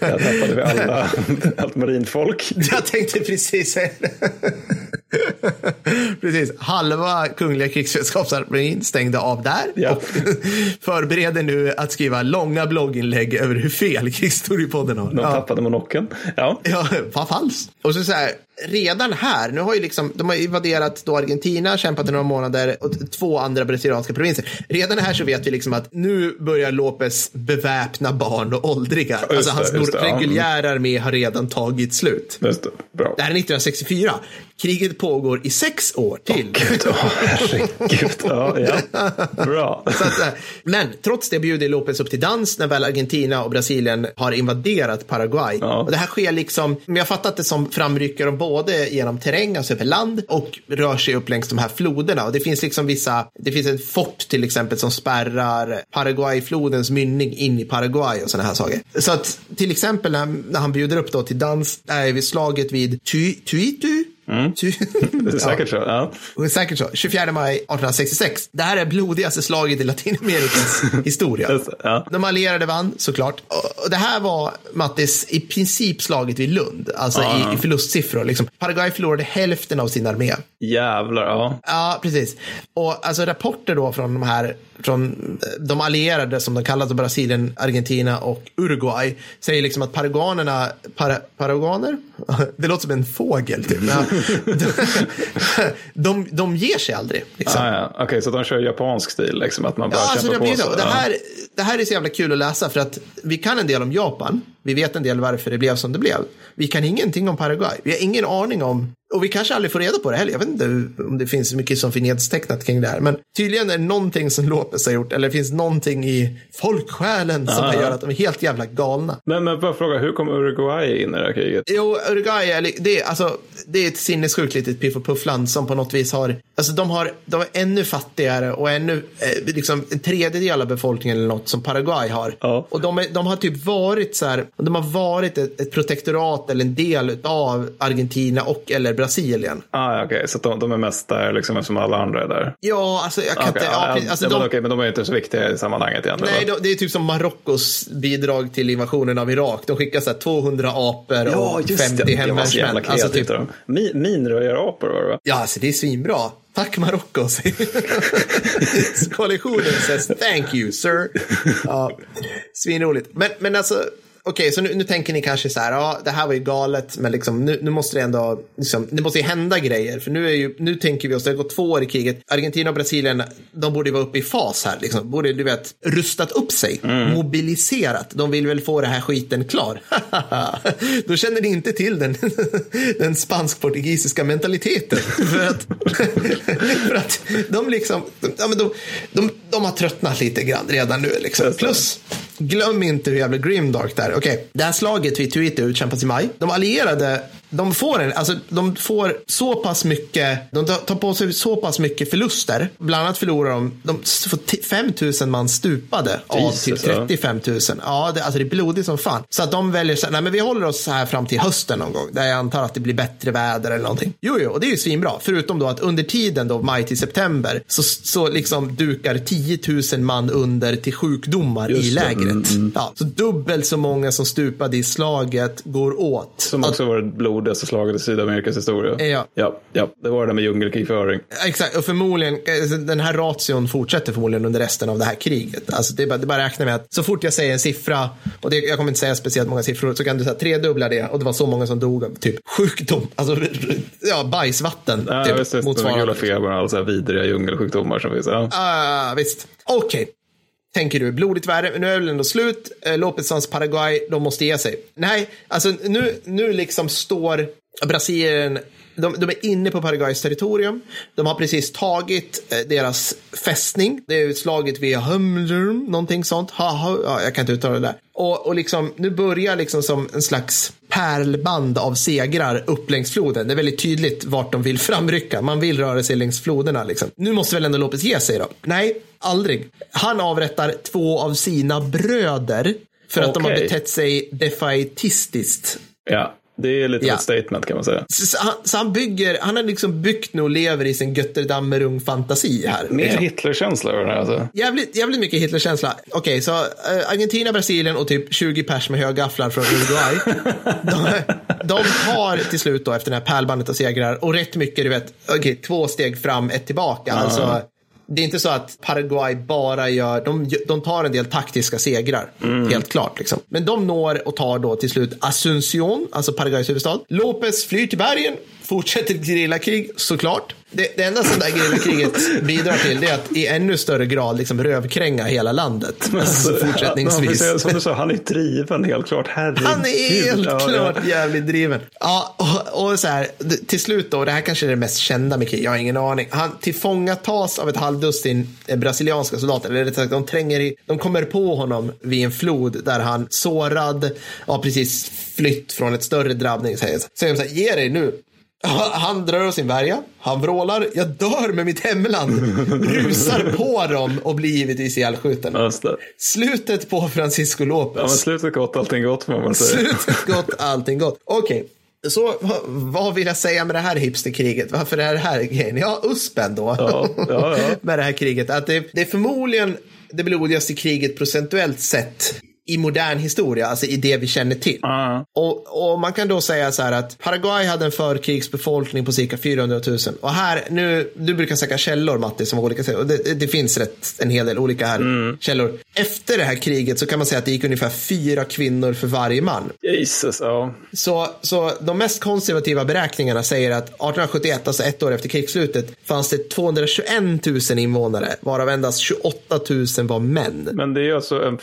Där tappade vi alla, allt marinfolk. Jag tänkte precis säga det. Precis, halva Kungliga krigsvetenskapsarmén stängde av där Ja. och förbereder nu att skriva långa blogginlägg över hur fel Krigshistoriepodden har. De Ja. tappade monokeln. Ja. Ja, vad falskt. Och så, så här, redan här, nu har ju liksom, de har invaderat då Argentina, kämpat i några månader och två andra brasilianska provinser. Redan här så vet vi liksom att nu börjar Lopez beväpna barn och åldriga. det, alltså hans just det, reguljära armé har redan tagit slut. Just det. Bra. Det här är 1964. Kriget pågår i sex år till. Åh, herregud. Ja, ja. Bra. Att, eh, men trots det bjuder Lopez upp till dans när väl Argentina och Brasilien har invaderat Paraguay. Ja. Och det här sker liksom, men jag fattat det som framrycker de både genom terräng, alltså över land, och rör sig upp längs de här floderna. Och det finns liksom vissa, det finns ett fort till exempel som spärrar Paraguayflodens mynning in i Paraguay och sådana här saker. Så att till exempel när, han bjuder upp då till dans, där är vi slaget vid Tu- Tuitu. Tu- Det är säkert så. Ja. och Säkert så. 24 maj 1866. Det här är blodigaste slaget i Latinamerikas historia. Det, ja. De allierade vann såklart. Och- det här var, Mattis, i princip slaget vid Lund. Alltså i, i förlustsiffror. Liksom. Paraguay förlorade hälften av sin armé. Jävlar, ja. Ja, precis. Och alltså rapporter då från de här, från eh, de allierade som de kallas, Brasilien, Argentina och Uruguay, säger liksom att paraguanerna, para, paraguaner? Det låter som en fågel typ. Ja. De, de ger sig aldrig. Liksom. Ah, ja. Okej, så de kör japansk stil, liksom, att man bara Ja, alltså det, kämpar har på sig. det, här, det här är så jävla kul att läsa för att vi kan en del om Japan. Vi vet en del varför det blev som det blev. Vi kan ingenting om Paraguay. Vi har ingen aning om, och vi kanske aldrig får reda på det heller. Jag vet inte om det finns mycket som finns nedtecknat kring det här. Men tydligen är det någonting som Lopez har gjort, eller det finns någonting i folksjälen som har gjort att de är helt jävla galna. Men, men bara fråga, hur kom Uruguay in i det här kriget? Jo, Uruguay är, det, är, alltså, det är ett sinnessjukt litet piff och puffland som på något vis har, alltså de har, de är ännu fattigare och ännu, eh, liksom en tredjedel av befolkningen eller något som Paraguay har. Ja. Och de, är, de har typ varit så här, de har varit ett, ett protektorat eller en del av Argentina och eller Brasilien. Ah, ja, okej, så att de, de är mest där liksom, eftersom alla andra är där. Ja, alltså jag kan Okej, inte, ja, ja, ja, alltså, ja, men, de, okej, men de är inte så viktiga i sammanhanget egentligen. Nej, de, det är typ som Marockos bidrag till invasionen av Irak. De skickar så här 200 apor och 50 det. var så jävla hemvärnsmän. Alltså, typ, av dem. Mi- Minröjarapor var det va? Ja, alltså det är svinbra. Tack Marocko. Koalitionen says thank you sir. Ja, svinroligt. Men, men alltså, okej, så nu, nu tänker ni kanske så här, ja, det här var ju galet, men liksom, nu, nu måste det ändå, liksom, det måste ju hända grejer. För nu, är ju, nu tänker vi oss, det har gått två år i kriget, Argentina och Brasilien, de borde ju vara uppe i fas här, liksom. borde, du vet, rustat upp sig, mobiliserat. De vill väl få det här skiten klar. Då känner ni inte till den, den spansk-portugisiska mentaliteten. För att, för att de liksom, men de, de, de har tröttnat lite grann redan nu. Liksom. Plus, glöm inte hur jävla grimdark det är. Okej, det här slaget vid Twitter utkämpas i maj. De allierade, de får, en, alltså, de får så pass mycket, de tar på sig så pass mycket förluster. Bland annat förlorar de, de får t- 5 000 man stupade av Jesus, ja. 35 000. Ja, det, alltså det är blodigt som fan. Så att de väljer så här, nej men vi håller oss så här fram till hösten någon gång. Där jag antar att det blir bättre väder eller någonting. Jo, jo, och det är ju svinbra. Förutom då att under tiden då, maj till september, så, så liksom dukar 10 000 man under till sjukdomar i Just det, lägret. mm, Ja, så dubbelt så många som stupade i slaget går åt. Som Att- också var det blodigaste slaget i Sydamerikas historia. Ja. ja, ja. Det var det där med djungelkrigföring. Exakt, och förmodligen, eh, den här ration fortsätter förmodligen under resten av det här kriget. Alltså det är bara, det är bara att räkna med att så fort jag säger en siffra, och det, jag kommer inte säga speciellt många siffror, så kan du säga tredubbla det och det var så många som dog av typ sjukdom, alltså ja, bajsvatten. Ja, typ, visst, visst. Den motsvarande. gula febern och alla så här vidriga djungelsjukdomar som finns. Ja. Ah, visst. Okej tänker du, blodigt värre, nu är det väl ändå slut. Eh, Lopezans Paraguay, de måste ge sig. Nej, alltså nu, nu liksom står Brasilien de, de är inne på Paraguays territorium. De har precis tagit eh, deras fästning. Det är slaget vid Humdrum, någonting sånt. Ha, ha, ja, jag kan inte uttala det där. Och, och liksom, nu börjar liksom som en slags pärlband av segrar upp längs floden. Det är väldigt tydligt vart de vill framrycka. Man vill röra sig längs floderna. Liksom. Nu måste väl ändå Lopez ge sig då? Nej, aldrig. Han avrättar två av sina bröder för att de har betett sig defaitistiskt. Ja, det är lite Ja. ett statement kan man säga. Så, han, så han bygger, han har liksom byggt nu och lever i sin Götterdammerung fantasi här. Mer Liksom. Hitlerkänsla över det här. Alltså. Jävligt, jävligt mycket Hitlerkänsla. Okej, så eh, Argentina, Brasilien och typ 20 pers med högafflar från Uruguay. de, de tar till slut då efter det här pärlbandet av segrar och rätt mycket, du vet, okej, två steg fram, ett tillbaka. Alltså, det är inte så att Paraguay bara gör, de, de tar en del taktiska segrar, helt klart. Liksom. Men de når och tar då till slut Asunción, alltså Paraguays huvudstad. Lopez flyr till bergen, fortsätter gerillakrig såklart. Det, det enda som det här gerillakriget bidrar till det är att i ännu större grad liksom rövkränga hela landet. Alltså, Ja, fortsättningsvis. precis, som du sa, han är driven helt klart. Herregud. Han är helt Ja, klart ja. jävligt driven. Ja, och, och så här, till slut då, det här kanske är det mest kända med krig, jag har ingen aning. Han tillfångatas av ett halvdussin eh, brasilianska soldater, eller rättare sagt, de tränger i, de kommer på honom vid en flod där han sårad, har precis flytt från ett större drabbning, säger så här, ge dig nu. Han drar av sin värja, han vrålar, jag dör med mitt hemland, rusar på dem och blir givetvis ihjälskjuten. Slutet på Francisco Lopez. Ja, slutet gott, allting gott får man säga. Slutet gott, allting gott. Okej, så vad, vad vill jag säga med det här hipsterkriget? Varför är det här grejen? Ja, USPen då. Ja, ja, ja. med det här kriget. Att det, det är förmodligen det blodigaste kriget procentuellt sett i modern historia, alltså i det vi känner till. Ja. Och, och man kan då säga så här att Paraguay hade en förkrigsbefolkning på cirka 400 000. Och här, nu, du brukar söka källor Matti, som olika. Och det, det- finns rätt en hel del olika här källor. Efter det här kriget så kan man säga att det gick ungefär fyra kvinnor för varje man. Jesus, ja. Så, så de mest konservativa beräkningarna säger att 1871, alltså ett år efter krigsslutet, fanns det 221 000 invånare, varav endast 28 000 var män. Men det är alltså en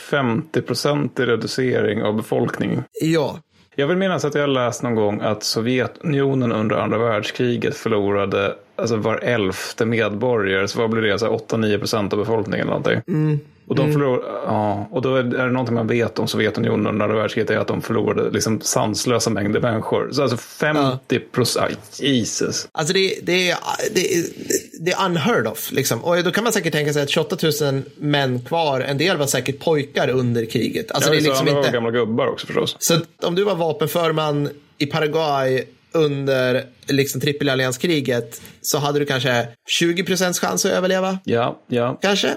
50-procentig reducering av befolkningen. Ja, Jag vill minnas att jag har läst någon gång att Sovjetunionen under andra världskriget förlorade alltså var elfte medborgare. Så vad blir det? Så 8-9 procent av befolkningen eller någonting. Och, de förlor, ja, och då är det, någonting man vet om Sovjetunionen under andra världskriget är att de förlorade liksom sanslösa mängder människor. Så alltså 50 procent, Jesus. Alltså det, det, är, det, det är unheard of. Liksom. Och då kan man säkert tänka sig att 28 000 män kvar, en del var säkert pojkar under kriget. Alltså Ja, det är liksom andra var inte... gamla gubbar också förstås. Så om du var vapenför man i Paraguay under liksom trippelallianskriget så hade du kanske 20 procents chans att överleva. Ja, ja. Kanske?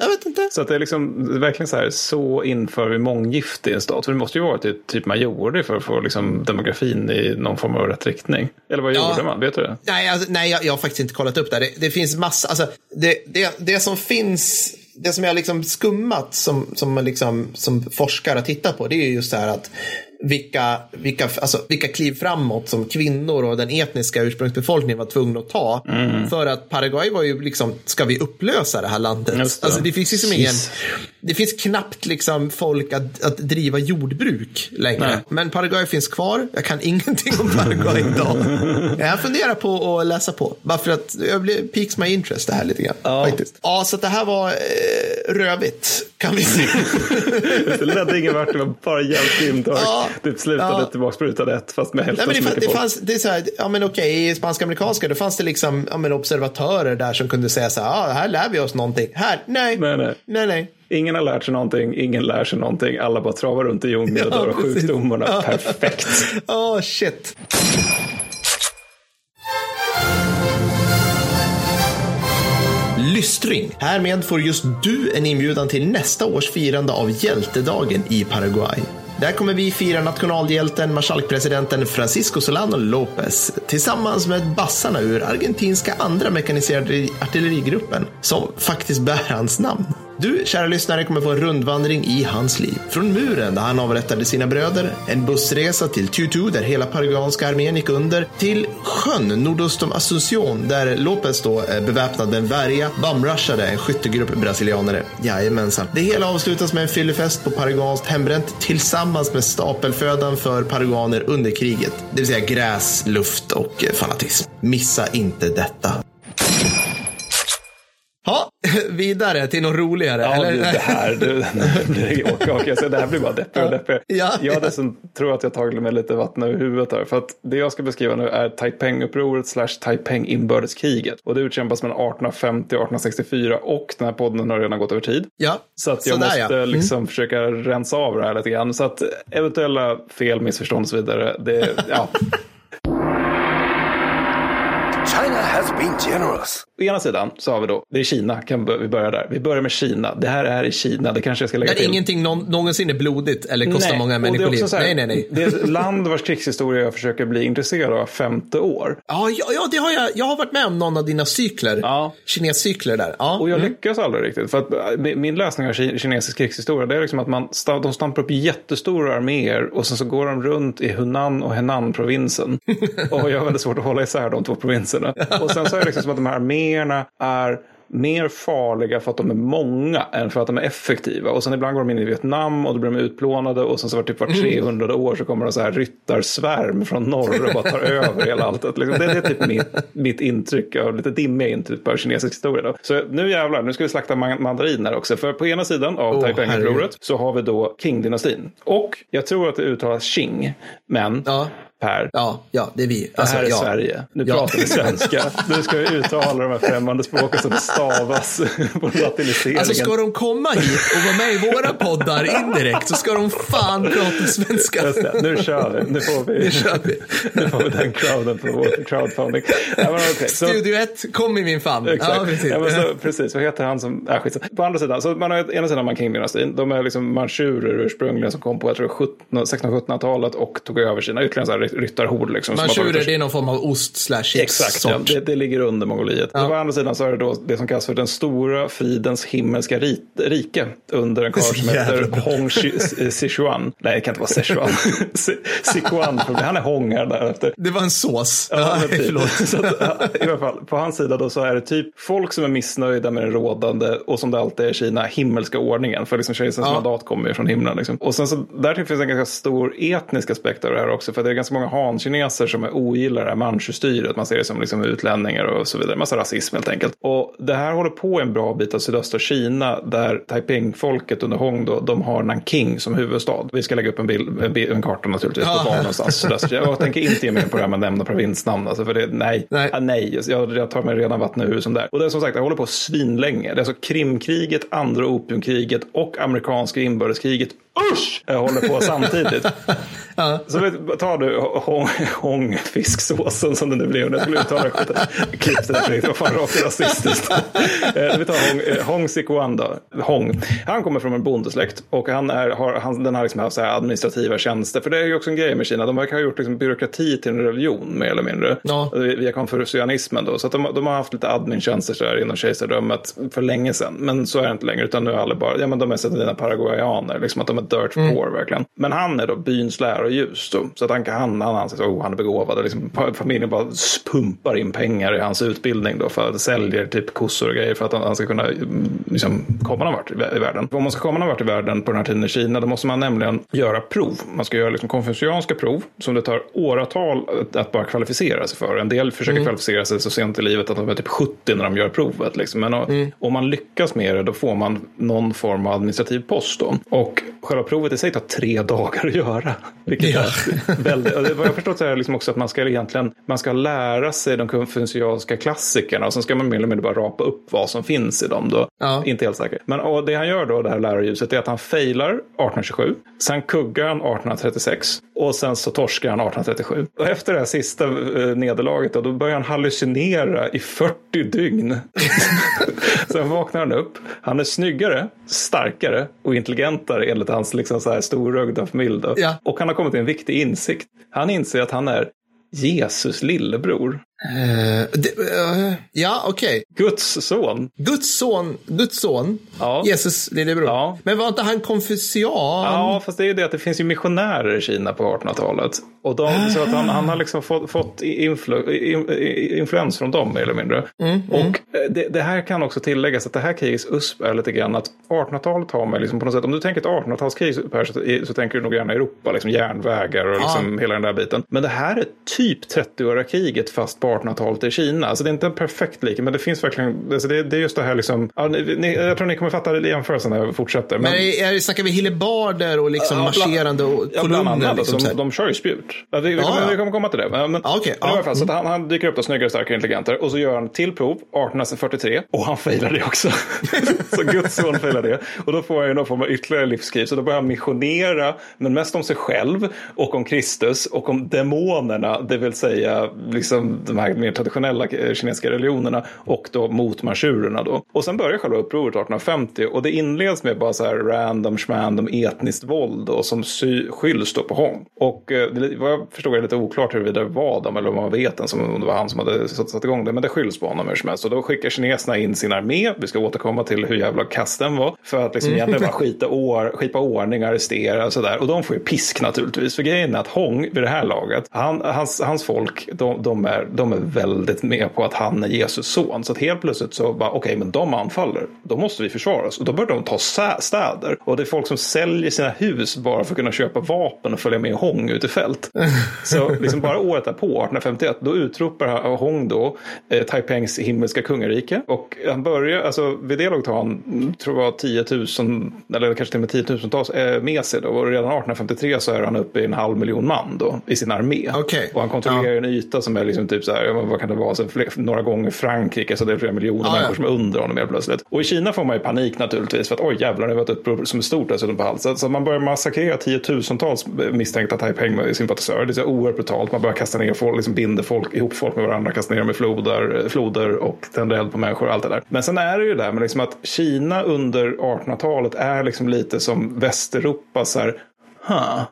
Jag vet inte. Så att det är liksom det är verkligen så här, så inför vi månggifte i en stat. För det måste ju vara typ, typ man gjorde det för att få liksom demografin i någon form av rätt riktning. Eller vad Ja. gjorde man? Vet du det? Nej, alltså, nej jag, jag har faktiskt inte kollat upp det. Det, det finns massa, alltså, det, det, det som finns, det som jag liksom skummat som, som, liksom, som forskare har tittat på, det är ju just det här att vilka, vilka, alltså, vilka kliv framåt som kvinnor och den etniska ursprungsbefolkningen var tvungna att ta. För att Paraguay var ju liksom, ska vi upplösa det här landet? Det. Alltså det finns liksom ingen. Det finns knappt liksom folk att, att driva jordbruk längre. Nej. Men Paraguay finns kvar. Jag kan ingenting om Paraguay idag. jag funderar på att läsa på. Bara för att jag blir, piques my interest det här lite grann. Ja. Faktiskt. ja så det här var eh, rövigt. Kan vi se. Det ledde ingen vart, det var bara jävligt grymt. och Ja. Det slutade Ja. tillbaka på ruta ett, fast med Nej, hälften men det, så det fanns, det är så här, ja men okej, i spanska-amerikanska då fanns det liksom ja, men observatörer där som kunde säga så här, ja här lär vi oss någonting. Här, nej, Nej, nej. nej, nej. Ingen har lärt sig någonting, ingen lär sig någonting. Alla bara travar runt i djungeln och Ja, dör av sjukdomarna. Ja. Perfekt. Åh, shit. Lystring. Härmed får just du en inbjudan till nästa års firande av hjältedagen i Paraguay. Där kommer vi fira nationalhjälten, marskalkpresidenten Francisco Solano Lopez tillsammans med bassarna ur argentinska andra mekaniserade artillerigruppen som faktiskt bär hans namn. Du, kära lyssnare, kommer få en rundvandring i hans liv. Från muren där han avrättade sina bröder, en bussresa till Tutu där hela paraguanska armén gick under, till sjön nordost om Asunción där Lopez då eh, beväpnade en värja bumrushade en skyttegrupp brasilianare. Jajamensan. Det hela avslutas med en fyllefest på paraguanskt hembränt tillsammans med stapelfödan för paraguaner under kriget. Det vill säga gräs, luft och eh, fanatism. Missa inte detta. Vidare till något roligare. Ja, eller? det här, du, det, okay, okay, så det här blir bara deppigare och deppigare. Ja, jag ja. dessutom tror att jag tagit mig lite vatten över huvudet här. För att det jag ska beskriva nu är Taiping-upproret slash Taiping-inbördeskriget. Och det utkämpas mellan 1850 och 1864 och den här podden har redan gått över tid. Ja, Så att jag sådär, måste ja. Mm. liksom försöka rensa av det här lite grann. Så att eventuella fel, missförstånd och så vidare, det, ja. China has been generous. Å ena sidan så har vi då, det är Kina, kan vi börja där. Vi börjar med Kina. Det här är i Kina, det kanske jag ska lägga Där till. ingenting någon, någonsin är blodigt eller kostar många det är människoliv. Nej, nej, nej. Det är ett land vars krigshistoria jag försöker bli intresserad av femte år. Ja, ja, ja, det har jag. Jag har varit med om någon av dina cykler. Ja. Kinescykler där. Ja. Och jag mm. lyckas aldrig riktigt. För att äh, min läsning av ki- kinesisk krigshistoria det är liksom att man, de stampar upp jättestora arméer och sen så går de runt i Hunan och Henan-provinsen. och jag har väldigt svårt att hålla isär de två provinserna. Och sen så är det liksom som att de här arméerna är mer farliga för att de är många än för att de är effektiva. Och sen ibland går de in i Vietnam och då blir de utplånade och sen så var typ var 300 år så kommer det så här ryttarsvärm från norr och bara tar över hela alltet. Liksom, det, det är typ mitt, mitt intryck av lite dimmiga intryck på kinesisk historia. Då. Så nu jävlar, nu ska vi slakta man- mandariner också. För på ena sidan av Åh, Taiping-upproret så har vi då Qing-dynastin. Och jag tror att det uttalas Qing, men Ja. Per, Ja, ja, det är vi. det här är ja. Sverige. Nu Ja. pratar vi svenska. Nu ska vi uttala de här främmande språken som stavas på latiniseringen. Alltså ska de komma hit och vara med i våra poddar indirekt så ska de fan prata svenska. Just det, nu kör vi. Nu får vi, Nu kör vi. nu får vi den crowden på vår crowdfunding. Ja, men okej, så- Studio 1, kom i min famn. Exakt. Ja, precis. Ja, men så, precis, vad heter han som... Äh, skit. På andra sidan, så man har ena sidan man Qing-dynastin. De är liksom manchurer ursprungligen som kom på jag tror 1700 1600-1700-talet och tog över Kina. Ytterligare ryttarhord. Liksom, Manchurer, tagit- det är någon form av ost slash chips Exakt, ja. det, det ligger under Mongoliet. Ja. Och på andra sidan så är det då det som kallas för den stora fridens himmelska rit, rike under en karl som heter. Hong Shi- Sichuan. Nej, det kan inte vara Sichuan. Si- Sichuan, han är Hong här därefter. Det var en sås. Ja, men typ. förlåt. Så att, I alla fall, på hans sida då så är det typ folk som är missnöjda med den rådande och som det alltid är i Kina, himmelska ordningen. För liksom kejsarens Ja. mandat kommer ju från himlen. Liksom. Och sen så där finns det en ganska stor etnisk aspekt av det här också. För det är ganska många han-kineser som är ogillar det här manchustyret. Man ser det som liksom utlänningar och så vidare. Massa rasism helt enkelt. Och det här håller på en bra bit av sydöstra Kina där Taiping-folket under Hong då, de har Nanking som huvudstad. Vi ska lägga upp en, bild, en, bild, en karta naturligtvis på var någonstans. Jag tänker inte ge mig på det här med att nämna provinsnamn. Alltså för det, nej, Nej. Ah, nej. Jag, jag tar mig redan vatten ur som där. Och det är som sagt, det håller på svinlänge. Det är alltså Krimkriget, andra opiumkriget och amerikanska inbördeskriget. Usch! Jag håller på samtidigt. Så vet, tar du hong, hong fisksåsen som det nu blev. Jag skulle uttala. Klipp det Fredrik, det var fan rakt rasistiskt. Eh, Vi tar Hong, eh, Hong Sikuan då. Hong. Han kommer från en bondesläkt och han är, har, han, den har liksom haft så här administrativa tjänster. För det är ju också en grej med Kina. De verkar ha gjort liksom byråkrati till en religion mer eller mindre. Ja. Via konfucianismen då. Så att de, de har haft lite admin-tjänster så här inom kejsardömet för länge sedan. Men så är det inte längre. Utan nu är alla bara, ja men de är dina paraguayaner. Liksom att de är dirt poor verkligen. Men han är då byns lärarljus då. Så att han, han, han anses, oh han är begåvad. Och liksom, familjen bara pumpar in pengar i hans utbildning då. För att säljer typ kossor och grejer för att han, han ska kunna mm, liksom, komma någon vart i, i världen. Om man ska komma någon vart i världen på den här tiden i Kina då måste man nämligen göra prov. Man ska göra liksom konfucianska prov som det tar åratal att, att bara kvalificera sig för. En del försöker kvalificera sig så sent i livet att de är typ 70 när de gör provet. Liksom. Men o- om man lyckas med det då får man någon form av administrativ post. Då. Och själva provet i sig tar tre dagar att göra. Vilket Ja. är väldigt, vad jag förstått så är det liksom också att man ska egentligen man ska lära sig de konfucianska klassikerna och sen ska man mer eller mindre bara rapa upp vad som finns i dem. Då. Ja. Inte helt säker. Men och det han gör då, det här lärarljuset, är att han failar 1827. Sen kuggar han 1836 och sen så torskar han 1837. Och efter det här sista eh, nederlaget då, då börjar han hallucinera i 40 dygn. Sen vaknar han upp. Han är snyggare, starkare och intelligentare enligt hans liksom så här storögda familj. Ja. Och han har kommit till en viktig insikt. Han inser att han är Jesus lillebror. Eh, det, eh, ja, okej. Guds son. Guds son, Guds son, Ja. Jesus lillebror. Ja. Men var inte han konfucian? Ja, fast det är ju det att det finns ju missionärer i Kina på 1800-talet. Och de, så att han, han har liksom fått, fått influ, in, influens från dem mer eller mindre. och eh, det, det här kan också tilläggas att det här krigets USP är lite grann att 1800-talet har man liksom på något sätt, om du tänker ett 1800-talskrig Per, så, så tänker du nog gärna Europa, liksom järnvägar och liksom hela den där biten. Men det här är typ 30-åriga kriget fast på 1800-talet i Kina. Alltså det är inte en perfekt lik, men det finns verkligen, alltså det, det är just det här liksom, ja, ni, jag tror ni kommer fatta jämförelsen när jag fortsätter. Men är, är, snackar vi hillebarder och liksom Ja, bland- marscherande och Ja, bland kolonner? annat. liksom, så de, de kör ju spjut. Ja, vi, vi, Ja, kommer, ja. vi kommer komma till det. Men, men, Ja, okej. men i Ja. alla fall, så han, han dyker upp då snyggare, starkare, intelligenter. Och så gör han till prov, 1843. Och han failar det också. så Guds son failar det. Och då får han ju någon form av ytterligare livskris. Så då börjar han missionera, men mest om sig själv och om Kristus och om demonerna. Det vill säga liksom de här mer traditionella eh, kinesiska religionerna. Och då mot manchurerna då. Och sen börjar själva upproret 1850. Och det inleds med bara så här random, schmandom, etniskt våld då, som sy- skylls då på Hong. Och eh, vad jag förstod är lite oklart huruvida det var dem eller om man vet den, som, om det var han som hade satt, satt igång det. Men det skylls på honom hur som helst. Och då skickar kineserna in sin armé. Vi ska återkomma till hur jävla kass den var. För att liksom egentligen bara skita år, skipa ordning, arrestera och sådär. Och de får ju pisk naturligtvis. För grejen är att Hong vid det här laget, han, hans, hans folk, de, de, är, de är väldigt med på att han är Jesus son. Så att helt plötsligt så bara, okej, men de anfaller. Då måste vi försvara oss. Och då börjar de ta städer. Och det är folk som säljer sina hus bara för att kunna köpa vapen och följa med Hong ut i fält. Så liksom bara året därpå, 1851, då utropar Hong då eh, Taipengs himmelska kungarike. Och han börjar, alltså vid det laget har han, tror jag, 10 000, eller kanske till och med tiotusentals eh, med sig då. Och redan 1853 så är han uppe i en halv miljon man då i sin armé. Okej. Och han kontrollerar en yta som är liksom typ så men vad kan det vara, så fler, några gånger Frankrike, så det är flera miljoner Ja, människor ja. som är under honom helt plötsligt. Och i Kina får man ju panik naturligtvis för att oj jävlar, det var ett uppror som är stort dessutom på halsen. Så man börjar massakrera tiotusentals misstänkta Taiping-sympatisörer. Det är så oerhört brutalt. Man börjar kasta ner folk, liksom binder folk, ihop folk med varandra, kasta ner dem i floder, floder och tänder eld på människor och allt det där. Men sen är det ju där med liksom att Kina under 1800-talet är liksom lite som Västeuropa så här, huh.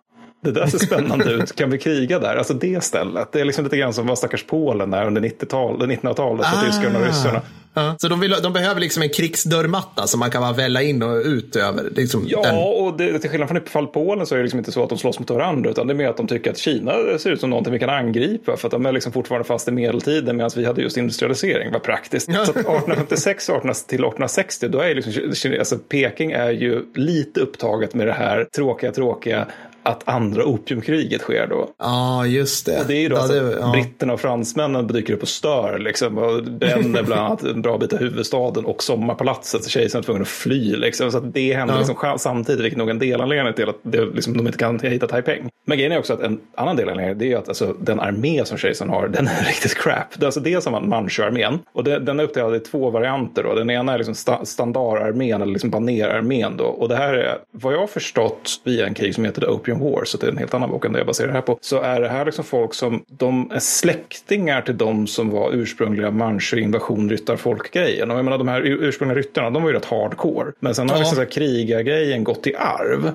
Det där ser spännande ut. Kan vi kriga där? Alltså det stället. Det är liksom lite grann som var stackars Polen där under 90-tal, 1900-talet för tyskarna och ryssarna. Ja. Så de, vill, de behöver liksom en krigsdörrmatta som man kan bara välla in och ut över. Liksom Ja, den. och det, till skillnad från i fallet Polen så är det liksom inte så att de slåss mot varandra utan det är mer att de tycker att Kina ser ut som någonting vi kan angripa för att de är liksom fortfarande fast i medeltiden medan vi hade just industrialisering. Vad praktiskt. Så att 1856 18, till 1860 då är liksom, alltså Peking är ju lite upptaget med det här tråkiga, tråkiga att andra opiumkriget sker då. Ja, just det. Och det är ju då ja, alltså det, ja. britterna och fransmännen dyker upp och stör liksom. Och bränner bland annat en bra bit av huvudstaden och sommarpalatset. Så kejsaren är tvungen att fly liksom. Så att det händer Ja. liksom samtidigt, vilket nog är en delanledning till att det, liksom, de inte kan hitta Taiping. Men grejen är också att en annan delanledning det är att alltså, den armé som kejsaren har, den är riktigt crap. Det är alltså dels har man Manchu-armén och det, den är uppdelad i två varianter. Då. Den ena är liksom sta, standardarmén eller liksom banerarmén då. Och det här är, vad jag har förstått via en krig som heter The Opium War, så det är en helt annan bok än det jag baserar det här på, så är det här liksom folk som, de är släktingar till de som var ursprungliga Manchu invasion ryttarfolk-grejen. Och jag menar de här ur- ursprungliga ryttarna, de var ju rätt hardcore. Men sen har Ja. liksom så här krigargrejen gått i arv.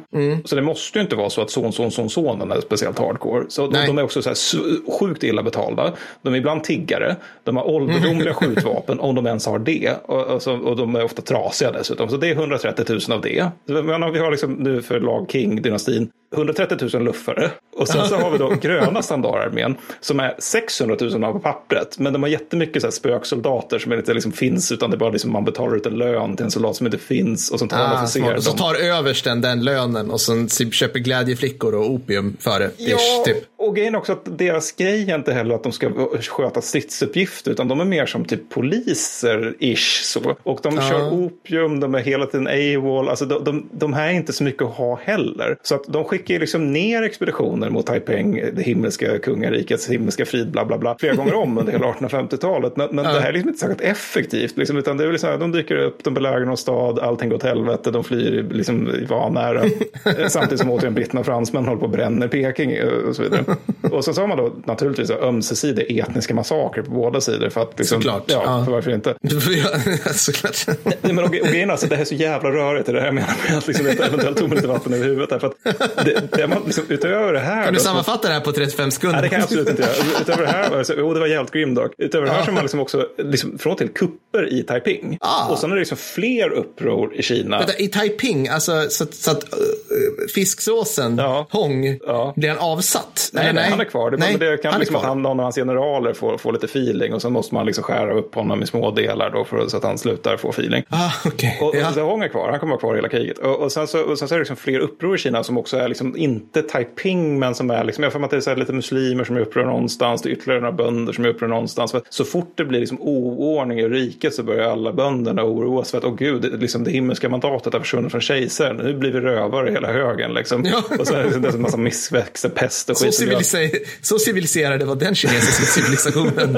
Så det måste ju inte vara så att son, son, son, sonen är speciellt hardcore. Så de, de är också så här sjukt illa betalda. De är ibland tiggare. De har ålderdomliga skjutvapen, om de ens har det. Och, och, så, och de är ofta trasiga dessutom. Så det är 130 000 av det. Menar, vi har liksom nu för lag King-dynastin 130 000 luffare. Och sen så har vi då gröna standardarmén som är 600 000 av på pappret. Men de har jättemycket så här spöksoldater som inte liksom finns utan det är bara liksom man betalar ut en lön till en soldat som inte finns och som tar Ah, smart. Och så tar översten den lönen och sen typ köper glädjeflickor och opium för det. Ish, typ. och grejen är också att deras grej är inte heller att de ska sköta stridsuppgifter utan de är mer som typ poliser-ish så. Och de kör opium, de är hela tiden AWOL, alltså de, de, de här är inte så mycket att ha heller. Så att de skickar ju liksom ner expeditioner mot Taiping, det himmelska kungarikets himmelska frid, bla bla bla, flera gånger om under hela 1850-talet. Men, men det här är liksom inte särskilt effektivt, liksom, utan det är väl så här, de dyker upp, de belägrar någon stad, allting går åt helvete, de flyr liksom i vanära. Eh, Samtidigt som återigen britterna och fransmän håller på och bränner Peking eh, och så vidare. Och sen så har man då naturligtvis ömsesidiga etniska massakrer på båda sidor. För att liksom, Såklart, Ja, ja. för varför inte? Såklart. Nej, men och, och grejen är alltså, det här är så jävla rörigt. Det här jag menar med att liksom, eventuellt mig lite vatten över huvudet. Här, för att det, det, det, man, liksom, utöver det här. Kan du då, så- sammanfatta det här på 35 sekunder? Nej, det kan jag absolut inte göra. Utöver det här, alltså, jo, det var jävligt grimdark. Utöver det här så har man liksom också liksom, från till kupper i Taiping. Ah. Och sen är det liksom fler uppror i Kina. Vänta, I Taiping, alltså så, så att uh, fisksåsen, Ja. Hong, Ja. blir han avsatt? Nej, Eller nej, han är kvar. Det, nej, det kan han liksom att han, någon av hans generaler får, får lite feeling och sen måste man liksom skära upp honom i små delar då för, så att han slutar få feeling. Ah, okej. Och, Ja. och så Hong är kvar, han kommer vara kvar hela kriget. Och, och, sen, så, och sen så är det liksom fler uppror i Kina som också är liksom inte Taiping men som är liksom, jag får att det är så lite muslimer som är uppror någonstans, det är ytterligare några bönder som är uppror någonstans. För så fort det blir liksom oordning i riket så börjar alla bönderna oroas för att åh gud, det, liksom det himmelska mandatet har försvunnit från kejsaren, nu blir vi rövare hela högen liksom. Ja. Och så är det en massa missväxter, pest och Så, skit. gör- civilise- så civiliserade var den kinesiska civilisationen.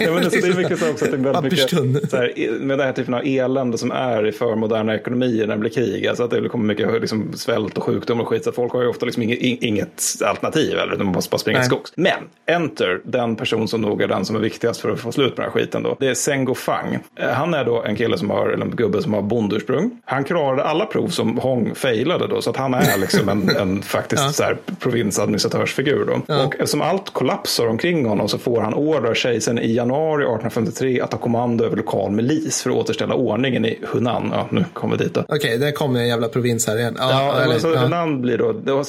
Ja, men det, så det är mycket så också att det är väldigt mycket så här, med den här typen av elände som är i för moderna ekonomier när det blir krig. Alltså att det kommer mycket liksom, svält och sjukdom och skit. Så att folk har ju ofta liksom inget, inget alternativ eller de måste bara springa till skogs. Men enter den person som nog är den som är viktigast för att få slut på den här skiten då. Det är Sengo Fang. Eh, Han är då en kille som har, eller en gubbe som har bondursprung. Han klarade alla prov som Hong failade då. Så att han är liksom en, en faktiskt så här provinsadministratörsfigur då. Och eftersom allt kollapsar omkring honom så får han order av kejsaren i januari 1853 att ta kommando över lokal milis för att återställa ordningen i Hunan. Ja, nu kommer vi dit då. Okej, där kom en jävla provins här igen. Ja, Ja, eller, alltså, ja. Hunan blir då, då,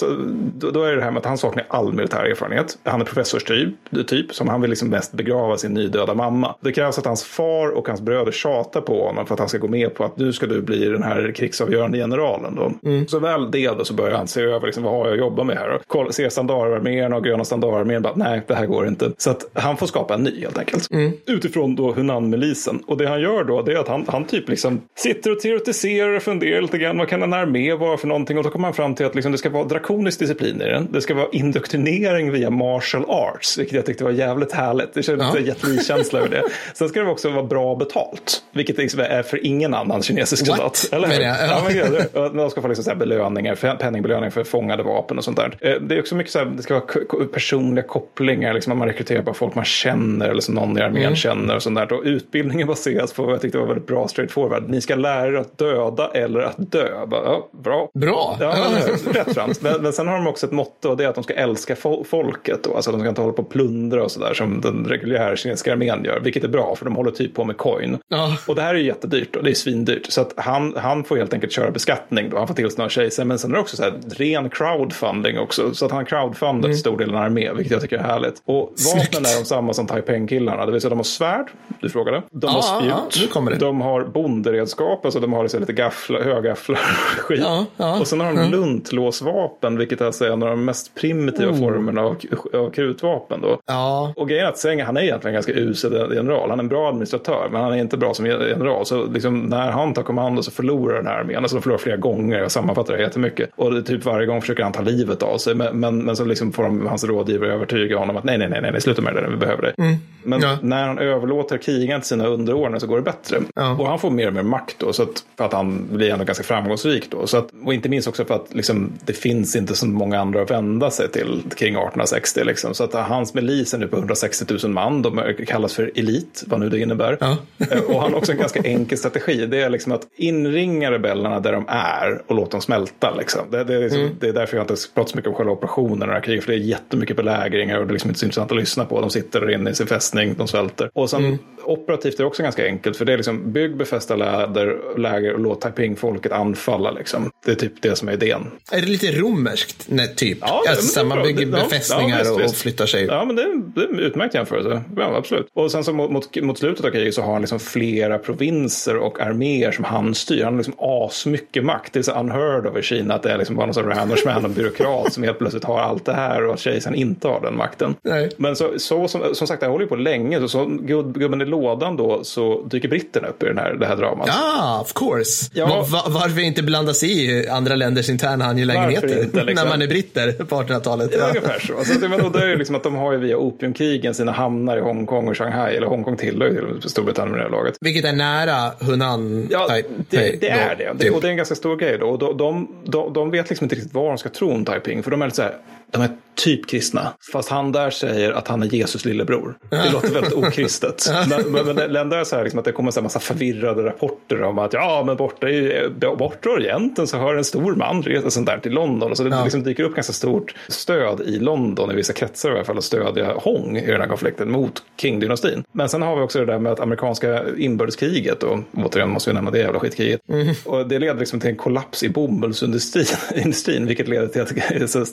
då, är det här med att han saknar all militär erfarenhet. Han är professorstyp, typ, som han vill liksom mest begrava sin nydöda mamma. Det krävs att hans far och hans bröder tjatar på honom för att han ska gå med på att nu ska du bli den här krigsavgörande generalen. Då. Mm. Så väl det då så börjar han se över liksom, vad har jag att jobba med här. Och ser standardarmén och gröna standardarmén bara nej, det här går inte. Så att han får skapa en ny helt enkelt. Mm. Utifrån då Hunan-milisen. Och det han gör då det är att han, han typ liksom sitter och teoretiserar och funderar lite grann. Vad kan en armé vara för någonting? Och då kommer han fram till att liksom, det ska vara drakonisk disciplin i den. Det ska vara indoktrinering via martial arts, vilket jag tyckte var jävligt härligt. Det kändes Ja. jättekänsla över det. Sen ska det också vara bra betalt, vilket liksom är för ingen annan kinesisk What? soldat. Eller hur? Ja. Ja. de ska få liksom så belöningar, penningbelöningar för fångade vapen och sånt där. Eh, Det är också mycket så här, det ska vara personliga kopplingar, liksom man rekryterar bara folk man känner eller som någon i armén Mm. känner och sånt där. Och utbildningen baseras på vad jag tyckte var väldigt bra straightforward. Ni ska lära er att döda eller att dö. Bara, ja, bra. Bra. Ja, Ja. men, framt. Men, men sen har de också ett motto och det är att de ska älska fol- folket. Då. Alltså de ska inte hålla på och plundra och sådär som den reguljära kinesiska armén gör. Vilket är bra för de håller typ på med coin. Ja. Och det här är ju jättedyrt och det är svindyrt. Så att han, han får helt enkelt köra beskattning då. Han får tillstånd av kejsaren. Men sen är det också så här ren crowdfunding också. Så att han crowdfundar mm. stor del av en armé, vilket jag tycker är härligt. Och vapnen är de samma som Taiping-killarna. Det vill säga de har svärd, du frågade. De Ja, har ja, spjut. det. De har bondredskap, alltså de har liksom lite gafflar, högafflar och skit. Ja, ja, och sen har de luntlåsvapen, vilket alltså är en av de mest primitiva Oh. formerna av, av krutvapen. Då. Ja, Och grejen är att Seng, han är egentligen ganska usel general. Han är en bra administratör, men han är inte bra som general. Så liksom, när han tar kommando så förlorar den här armén. Alltså de förlorar flera gånger. Jag sammanfattar det jättemycket. Och det typ varje gång försöker han ta livet av sig. Men, men, men så liksom får de, hans rådgivare övertyga honom att nej, nej, nej, nej, sluta med det, där, vi behöver det. Men Ja. när han överlåter krigen till sina underordnade så går det bättre. Ja. Och han får mer och mer makt då, så att, för att han blir ändå ganska framgångsrik då. Så att, och inte minst också för att liksom, det finns inte så många andra att vända sig till kring 1860. Liksom. Så att hans milis är nu på 160 000 man. De kallas för elit, vad nu det innebär. Ja. Eh, och han har också en ganska enkel strategi. Det är liksom att inringa rebellerna där de är och låta dem smälta. Liksom. Det, det, är liksom, det är därför jag inte pratar så mycket om själva operationen här kriget. För det är jättemycket belägringar och det är liksom inte så intressant att lyssna på. De sitter där inne i sin fästning, de svälter. Och sen operativt är det också ganska enkelt. För det är liksom bygg befästa läder, läger och låt Taiping-folket anfalla. Liksom. Det är typ det som är idén. är det lite romerskt? Nej, typ. Ja, alltså, man bygger Det- befästningar ja, visst, och, och flyttar sig. Ja, men det är, det är en utmärkt jämförelse. Ja, absolut. Och sen så mot, mot, mot slutet av kriget så har han liksom flera provinser och arméer som han styr. Han har liksom asmycket makt. Det är så unheard of i Kina att det är liksom bara någon sån random random byråkrat som helt plötsligt har allt det här och att kejsaren inte har den makten. Nej. Men så, så som, som sagt, det håller ju på länge. Så, så gubb, gubben i lådan då så dyker britterna upp i den här, det här dramat. Ja, of course. Ja. Va- va- varför inte blanda sig i andra länders interna angelägenheter liksom? när man är britter på 1800-talet? Det är Ja. ungefär så. Alltså, det, och det är ju liksom att de har ju via opiumkrigen sina hamnar i Hongkong och Shanghai. Eller Hongkong tillhör ju till Storbritannien med det här laget. Vilket är nära Hunan. Ja, det, det då, är det. det. typ. Och det är en ganska stor grej då. Och de, de, de, de vet liksom inte riktigt vad de ska tro om Taiping. För de är lite så här, de är typ kristna. Fast han där säger att han är Jesus lillebror. Det låter väldigt okristet. men, men, men det är så här liksom att det kommer en massa förvirrade rapporter om att ja, men borta i borta i Orienten så har en stor man rest sånt där till London. Och så det Ja. liksom dyker upp ganska stort stöd i London, i vissa kretsar i alla fall, att stödja Hong i den här konflikten mot Qing-dynastin. Men sen har vi också det där med att amerikanska inbördeskriget, och återigen måste vi nämna det jävla skitkriget, och det leder liksom till en kollaps i bomullsindustrin, industrin, vilket leder till att så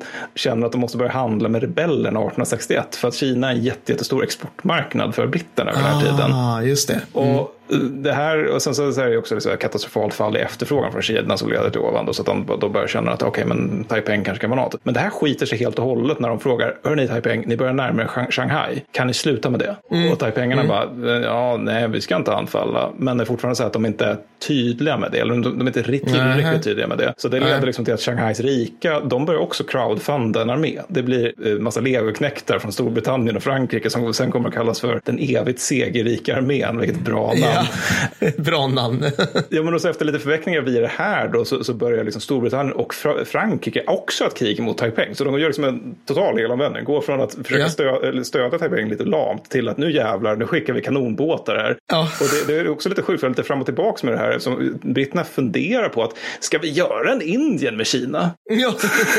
Storbritannien känner att de måste börja handla med rebellerna 1861 för att Kina är en jätte- jättestor exportmarknad för britterna vid den här tiden. Ah, just det. Och det här, och sen så är det också ett katastrofalt fall i efterfrågan från Kina som leder till ovan. Då, så att de då börjar känna att okej, men Taipei kanske kan vara något. Men det här skiter sig helt och hållet när de frågar, hörni Taipei, ni börjar närma Shang- Shanghai, kan ni sluta med det? Och Taipengarna bara, ja, nej, vi ska inte anfalla. Men det är fortfarande så att de inte är tydliga med det, eller de, de är inte riktigt, tillräckligt tydliga med det. Så det leder liksom till att Shanghais rika, de börjar också crowdfunda en armé. Det blir eh, massa legoknektar från Storbritannien och Frankrike som sen kommer att kallas för den evigt segerrika armén, vilket bra namn. Ja. Bra namn. Ja, men också efter lite förvecklingar via det här då, så, så börjar liksom Storbritannien och Fra Frankrike också ett krig mot Taipei. Så de gör liksom en total helomvändning. Går från att försöka Ja. stö eller stödja Taipei lite lamt till att nu jävlar, nu skickar vi kanonbåtar här. Ja. Och det, det är också lite sjukt, lite fram och tillbaka med det här. Som britterna funderar på att, ska vi göra en Indien med Kina? ja,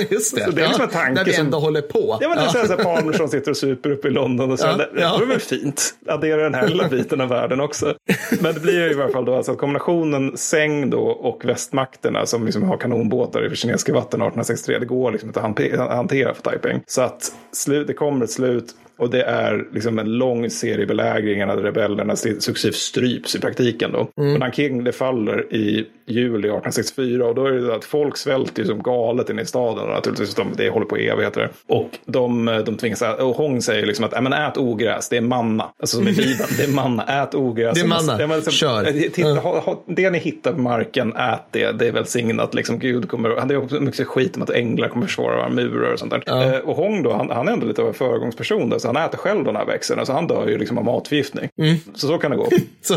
just det. Så det är liksom en tanke När vi som- ändå håller på. Ja, men det är här, så här Palmer som sitter och super uppe i London och så. Ja, det, ja. det väl fint. Addera den här lilla biten av världen också. Men det blir ju i alla fall då alltså att kombinationen Seng då och västmakterna som liksom har kanonbåtar i kinesiska vatten 1863. Det går liksom inte att hantera för Taipei. Så att slut, det kommer ett slut. Och det är liksom en lång serie belägringar där rebellerna successivt stryps i praktiken. Då. Mm. Och Nanking det faller i juli 1864 och då är det så att folk svälter som galet inne i staden. Och naturligtvis, de, det håller på i evigheter. Och de, de tvingas, och Hong säger liksom att "Ja, men ät ogräs, det är manna. Alltså som i Bibeln, det är manna, ät ogräs. Det är manna. Ja, men liksom, Kör. Titta, ha, ha, det ni hittar på marken, ät det. Det är välsignat. Liksom, Gud kommer, han är också mycket skit om att änglar kommer försvara våra murar och sånt där. Eh, och Hong då, han, han är ändå lite av en föregångsperson där, så han äter själv de här växterna. Så han dör ju liksom av matförgiftning. Så så kan det gå.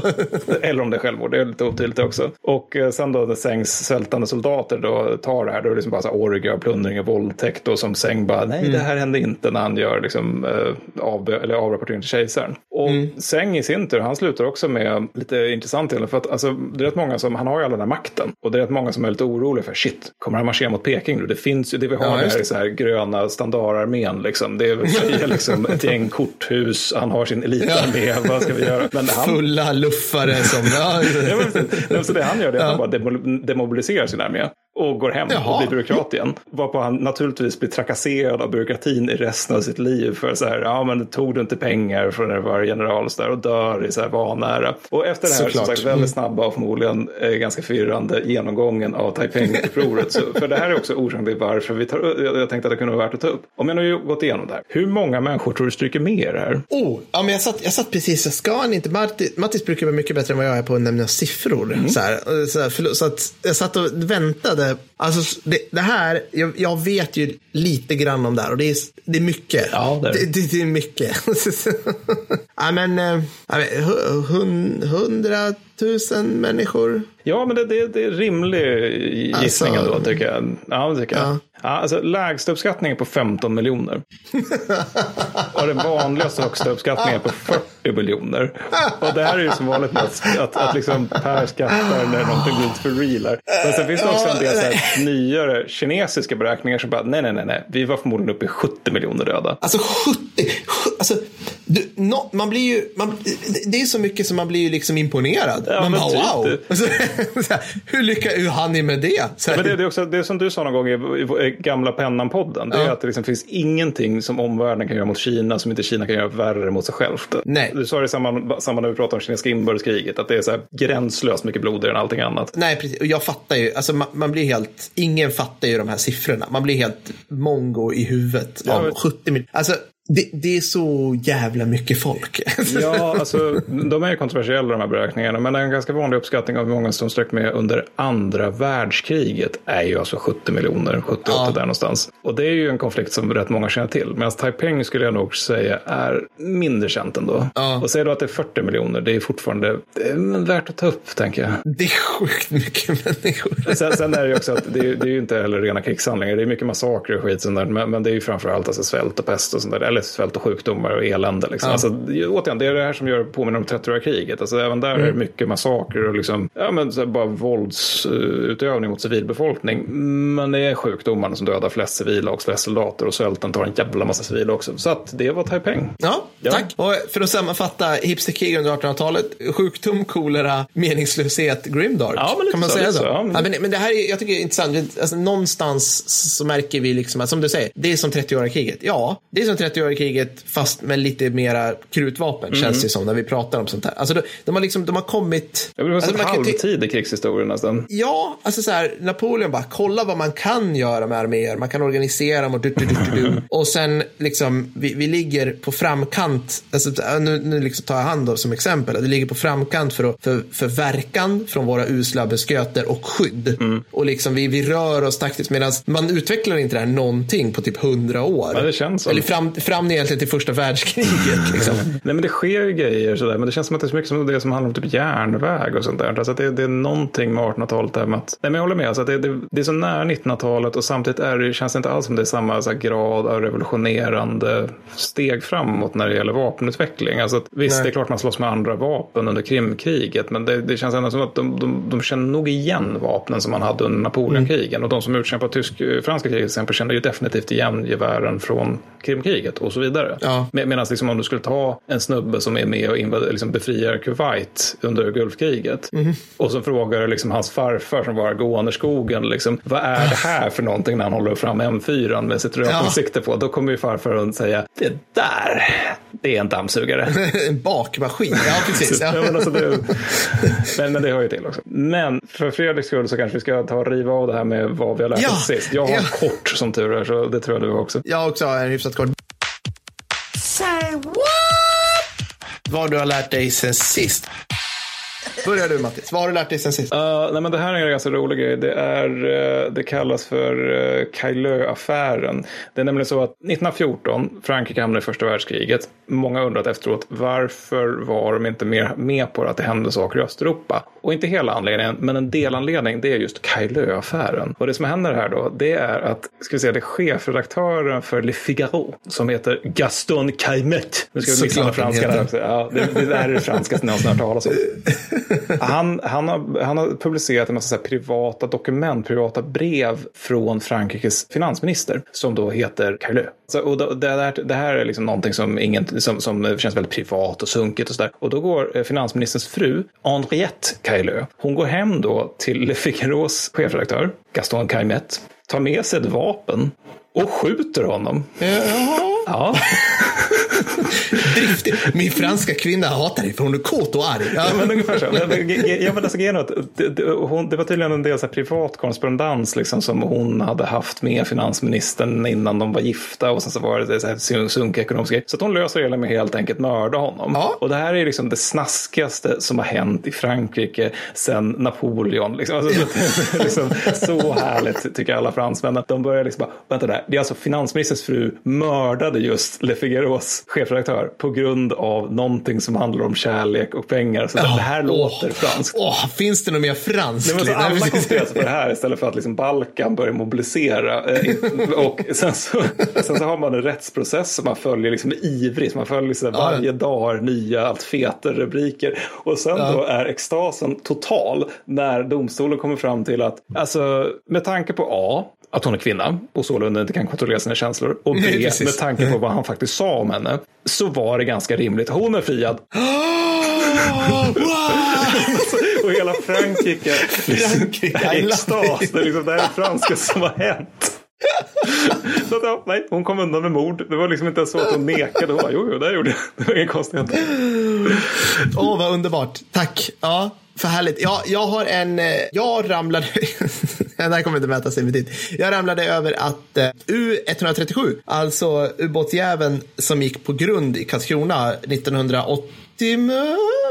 Eller om det är självmord, det är lite otydligt också. Och eh, sen då när Sengs svältande soldater då tar det här, då är det liksom bara så här orga, plundring och våldtäkt. Och som Seng bara, nej det här hände inte när han gör liksom, eh, av, eller avrapportering till kejsaren. Och Seng i sin tur, han slutar också med lite intressant egentligen. För att alltså, det är rätt många som, han har ju alla den här makten. Och det är rätt många som är lite oroliga för, shit, kommer han marschera mot Peking nu? Det finns ju, det vi har Ja, just är så här gröna standardarmén liksom. Det är liksom ett gäng korthus, han har sin elitarmé, vad ska vi göra? Men han, fulla luffare som... Ja, Ja, men så det han gör det är att han bara demo- demobiliserar sin armé och går hem Jaha. och blir byråkrat igen. Varpå han naturligtvis blir trakasserad av byråkratin i resten av sitt liv för så här, ja men tog du inte pengar från när du var general och, så där, och dör i så här vanära. Och efter det här, som sagt, väldigt snabba och förmodligen eh, ganska förvirrande genomgången av Taipei-upproret. Så- för det här är också orsaken till varför vi tar, jag, jag tänkte att det kunde vara värt att ta upp. Om jag nu gått igenom det här, hur många människor tror du stryker med i det här? Oh, ja, men jag, satt, jag satt precis, så ska inte, Mattis brukar vara mycket bättre än vad jag är på att nämna siffror. Så, här, Eh, så, här, förlåt, så att jag satt och väntade. the Alltså, det, det här, jag, jag vet ju lite grann om det här och det är, det är mycket. Ja, det är det. det, det, är mycket. ja, men, eh, hu- hun, hundratusen människor. Ja, men det, det, det är rimlig gissning Alltså- ändå, tycker jag. Ja, tycker jag. Ja. Ja, alltså, lägsta uppskattningen på 15 miljoner. och den vanligaste högsta uppskattningen på 40 miljoner. Och det här är ju som vanligt med att, att, att liksom Per skrattar när någonting blir för real. Men sen finns det också en del så här, nyare kinesiska beräkningar som bara, nej, nej, nej, nej, vi var förmodligen uppe i 70 miljoner döda. Alltså 70, alltså, du, nå- man blir ju, man, det- är så mycket som man blir ju liksom imponerad. Ja, man bara typ wow. det. Så, så här, hur lyckas, hur hann ni med det? Så här, Men det, det är också det som du sa någon gång i, i gamla Pennan-podden. Det är Ja. att det liksom finns ingenting som omvärlden kan göra mot Kina som inte Kina kan göra värre mot sig självt. Nej. Du sa det i samband, samband när vi pratade om kinesiska inbördeskriget. Att det är så här gränslöst mycket blodigare än allting annat. Nej, precis. Och jag fattar ju, alltså man, man blir helt, ingen fattar ju de här siffrorna. Man blir helt mongo i huvudet Ja, av men- 70 miljoner. Alltså, Det, det är så jävla mycket folk. Ja, alltså de är kontroversiella de här beräkningarna, men en ganska vanlig uppskattning av hur många som strök med under andra världskriget är ju alltså 70 miljoner, 78 Ja. där någonstans. Och det är ju en konflikt som rätt många känner till, medan Taiping skulle jag nog säga är mindre känt ändå. Ja. Och säger du att det är 40 miljoner, det är fortfarande det är värt att ta upp, tänker jag. Det är sjukt mycket människor. Sen, sen är det ju också att det är, det är ju inte heller rena krigshandlingar. Det är mycket massakrer och skit sånt där. Men, men det är ju framförallt alltså svält och pest och sånt där. Eller svält och sjukdomar och elände. Liksom. Ja. Alltså, det- återigen, det är det här som gör påminner om 30-åriga kriget. Alltså, även där är det mycket massakrer och liksom, ja, men, så här, bara våldsutövning mot civilbefolkning. Men det är sjukdomarna som dödar flest civila och flest soldater. Och svälten tar en jävla massa civila också. Så att det var Taiping. Ja, Ja. tack. Och för att sammanfatta hipsterkrig under 1800-talet. Sjukdom, kolera, meningslöshet, grimdark. Ja, men kan man så, säga så? så, ja. Ja, men, men det här är, jag tycker det är intressant. Alltså, någonstans så märker vi liksom att, som du säger, det är som 30-åriga kriget. Ja, det är som 30-åriga kriget fast med lite mera krutvapen Mm. känns det som när vi pratar om sånt här. Alltså, de, de har liksom, de har kommit... Det var alltså, ty- halvtid i krigshistorien nästan. Ja, alltså så här, Napoleon bara, kolla vad man kan göra med arméer. Man kan organisera dem och du, du, du, du, du. Och sen liksom, vi, vi ligger på framkant, alltså, nu, nu liksom tar jag hand då som exempel, att vi ligger på framkant för, att, för, för verkan från våra usla besköter och skydd. Mm. Och liksom vi, vi rör oss taktiskt medan man utvecklar inte det här någonting på typ hundra år. Ja, det känns så. Eller fram, fram egentligen till första världskriget. Liksom. Nej men det sker ju grejer sådär, men det känns som att det är så mycket som det som handlar om typ järnväg och sånt där. Alltså att det, det är någonting med 1800-talet där med att, nej men jag håller med, alltså att det, det, det är så nära 1900-talet och samtidigt är det, känns det inte alls som det är samma så här, grad av revolutionerande steg framåt när det gäller vapenutveckling. Alltså att, visst, Nej. det är klart man slåss med andra vapen under Krimkriget, men det, det känns ändå som att de, de, de känner nog igen vapnen som man hade under Napoleonkrigen. Och de som utkämpade tysk-franska kriget till exempel känner ju definitivt igen gevären från Krimkriget och så vidare. Ja. Med, Medan liksom om du skulle ta en snubbe som är med och invad- liksom befriar Kuwait under Gulfkriget Mhm. och så frågar liksom hans farfar som var gående i skogen, liksom, vad är det här för någonting när han håller fram M4 med sitt rökansikte på? Då kommer ju farfar att säga, det där, det är en dammsugare. en bakmaskin, ja precis. Ja, Ja. men, alltså det, men, men det hör ju till också. Men för Fredriks skull så kanske vi ska ta och riva av det här med vad vi har lärt Ja, oss sist. Jag har ja. kort som tur är, så det tror jag du har också. Jag också har en hyfsat kort. Vad du har lärt dig sen sist. Börjar du Mattis, vad har du lärt dig sen sist? Uh, nej, men det här är en ganska rolig grej. Det, är, eh, det kallas för uh, Kailö-affären. Det är nämligen så att 1914, Frankrike hamnade i första världskriget. Många undrat efteråt, varför var de inte mer med på att det hände saker i Östeuropa? Och inte hela anledningen, men en delanledning, det är just Kailö-affären. Och det som händer här då, det är att, ska vi säga, det är chefredaktören för Le Figaro, som heter Gaston Caimet. Nu ska vi mixa Såklart med han franska här också. Ja, det, det är det franskaste någonsin har hört talas om. Han, han, har, han har publicerat en massa så här privata dokument, privata brev från Frankrikes finansminister som då heter Cailleux. Så, och då, det, där, det här är liksom någonting som, ingen, som, som känns väldigt privat och sunkigt och sådär. Och då går eh, finansministerns fru, Henriette Cailleux, hon går hem då till Le Figaros chefredaktör, Gaston Caimet, tar med sig ett vapen och skjuter honom. Jaha. Ja. Driftig. Min franska kvinna hatar dig för hon är kåt och arg. Ja, Ja, men ungefär så. Jag vill alltså. Det, var tydligen en del så privat korrespondens liksom, som hon hade haft med finansministern innan de var gifta och sen så var det så här sun- sunkiga ekonomiska grejer. Så att hon löser det hela med helt enkelt mörda honom. Ja. Och det här är liksom det snaskigaste som har hänt i Frankrike sedan Napoleon. Liksom. Alltså, är liksom, så härligt tycker alla fransmän. Att de börjar liksom bara, vänta där, det är alltså finansministerns fru mördade just Le Figaros chefredaktör på grund av någonting som handlar om kärlek och pengar. Så det här låter franskt. Åh, finns det något mer franskt? Så Nej, alla koncentrerar sig på det här istället för att liksom Balkan börjar mobilisera. Eh, och sen så, sen så har man en rättsprocess som man följer liksom ivrigt. Man följer liksom Ja, ja. varje dag nya allt fetare rubriker. Och sen då är extasen total när domstolen kommer fram till att, alltså med tanke på A, att hon är kvinna och sålunda inte kan kontrollera sina känslor. Och B, med tanke på vad han faktiskt sa om henne, så var det ganska rimligt. Hon är friad. Och hela Frankrike, Frankrike, är extas. Det är liksom det här är franska som har hänt. Så att, ja, nej, hon kom undan med mord. Det var liksom inte så att hon nekade. Hon bara, jo, jo, det gjorde jag. Det var inga konstigheter. Åh, vad underbart. Tack. Ja, för härligt. Ja, jag har en... eh, Jag ramlade... Den här kommer inte mäta sig med tid. Jag ramlade över att eh, U137, alltså ubåtsjäveln som gick på grund i Karlskrona 1980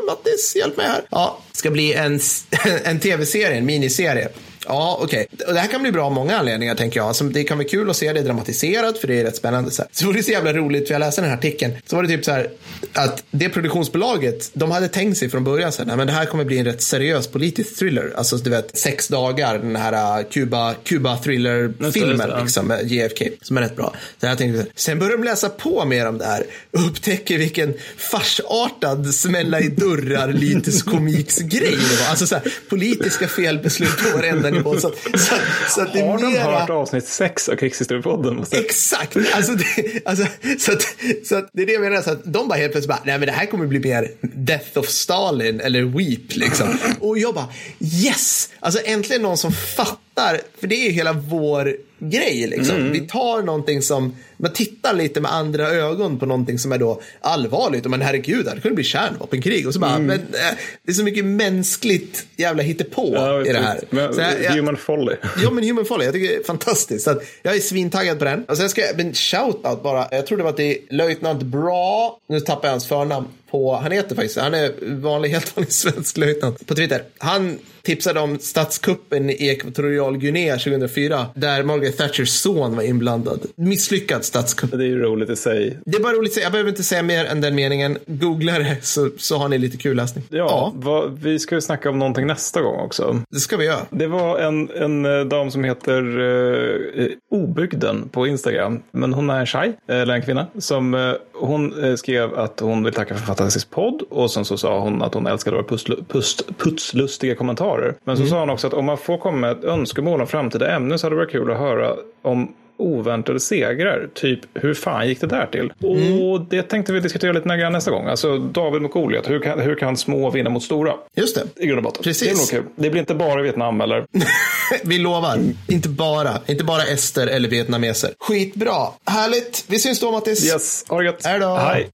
Mattis, hjälp mig här. Ja, ska bli en, en tv-serie, en miniserie. Ja, okej. Och Det här kan bli bra av många anledningar, tänker jag. Alltså, det kan bli kul att se det dramatiserat, för det är rätt spännande. Så, här. så var det så jävla roligt, för jag läste den här artikeln. Så var det typ så här att det produktionsbolaget, de hade tänkt sig från början så här, men det här kommer bli en rätt seriös politisk thriller. Alltså, du vet, sex dagar, den här Cuba, Cuba Just thriller-filmen, det, ja. liksom, med JFK, som är rätt bra. Så jag tänkte, sen började de läsa på mer om det här och upptäcker vilken farsartad smälla i dörrar lyteskomix-grej det var. Alltså så här, politiska felbeslut på varenda nivå. Så, att- så, så att det Har de mera... hört avsnitt sex av Krigshistoriepodden? Exakt! Alltså, det, alltså, så, att, så att det är det jag menar. Så att de bara helt plötsligt bara, nej men det här kommer bli mer Death of Stalin eller Weep liksom. Och jag bara, yes! Alltså äntligen någon som fattar, för det är ju hela vår grej liksom. Vi tar någonting som, man tittar lite med andra ögon på någonting som är då allvarligt. Och men herregud, det kunde bli kärnvapenkrig. Och så bara, men äh, det är så mycket mänskligt jävla hittepå Ja, i det här. Men, Så jag- Human folly. Ja, men Human Folly, jag tycker det är fantastiskt. Så att jag är svintaggad på den. Och sen ska jag, men shout-out bara. Jag tror det var till löjtnant Bra, nu tappar jag hans förnamn. På, han heter faktiskt, han är vanlig, helt vanlig svensk löjtnant på Twitter. Han tipsade om statskuppen i Ekvatorialguinea 2004, där Margaret Thatchers son var inblandad. Misslyckad statskupp. Det är ju roligt i sig. Det är bara roligt att säga, jag behöver inte säga mer än den meningen. Googla det så, så har ni lite kul läsning. Ja, Vad, vi ska ju snacka om någonting nästa gång också. det ska vi göra. Det var en, en eh, dam som heter uh, Obygden på Instagram. Men hon är en tjej, eller en kvinna. Som, eh, hon eh, skrev att hon vill tacka för fantastisk podd. Och sen så sa hon att hon älskade våra putslustiga kommentarer. Men så sa hon också att om man får komma med ett önskemål om framtida ämnen så hade det varit kul att höra om oväntade segrar. Typ, hur fan gick det där till? Och det tänkte vi diskutera lite närmare nästa gång. Alltså David mot Goliat. Hur kan, hur kan små vinna mot stora? Just det. I grund och botten. Precis. Det. Det blir inte bara Vietnam eller? Vi lovar. Inte bara. Inte bara ester eller vietnameser. Skitbra. Härligt. Vi syns då Mattis. Yes, ha det gött. Hej då. Hej.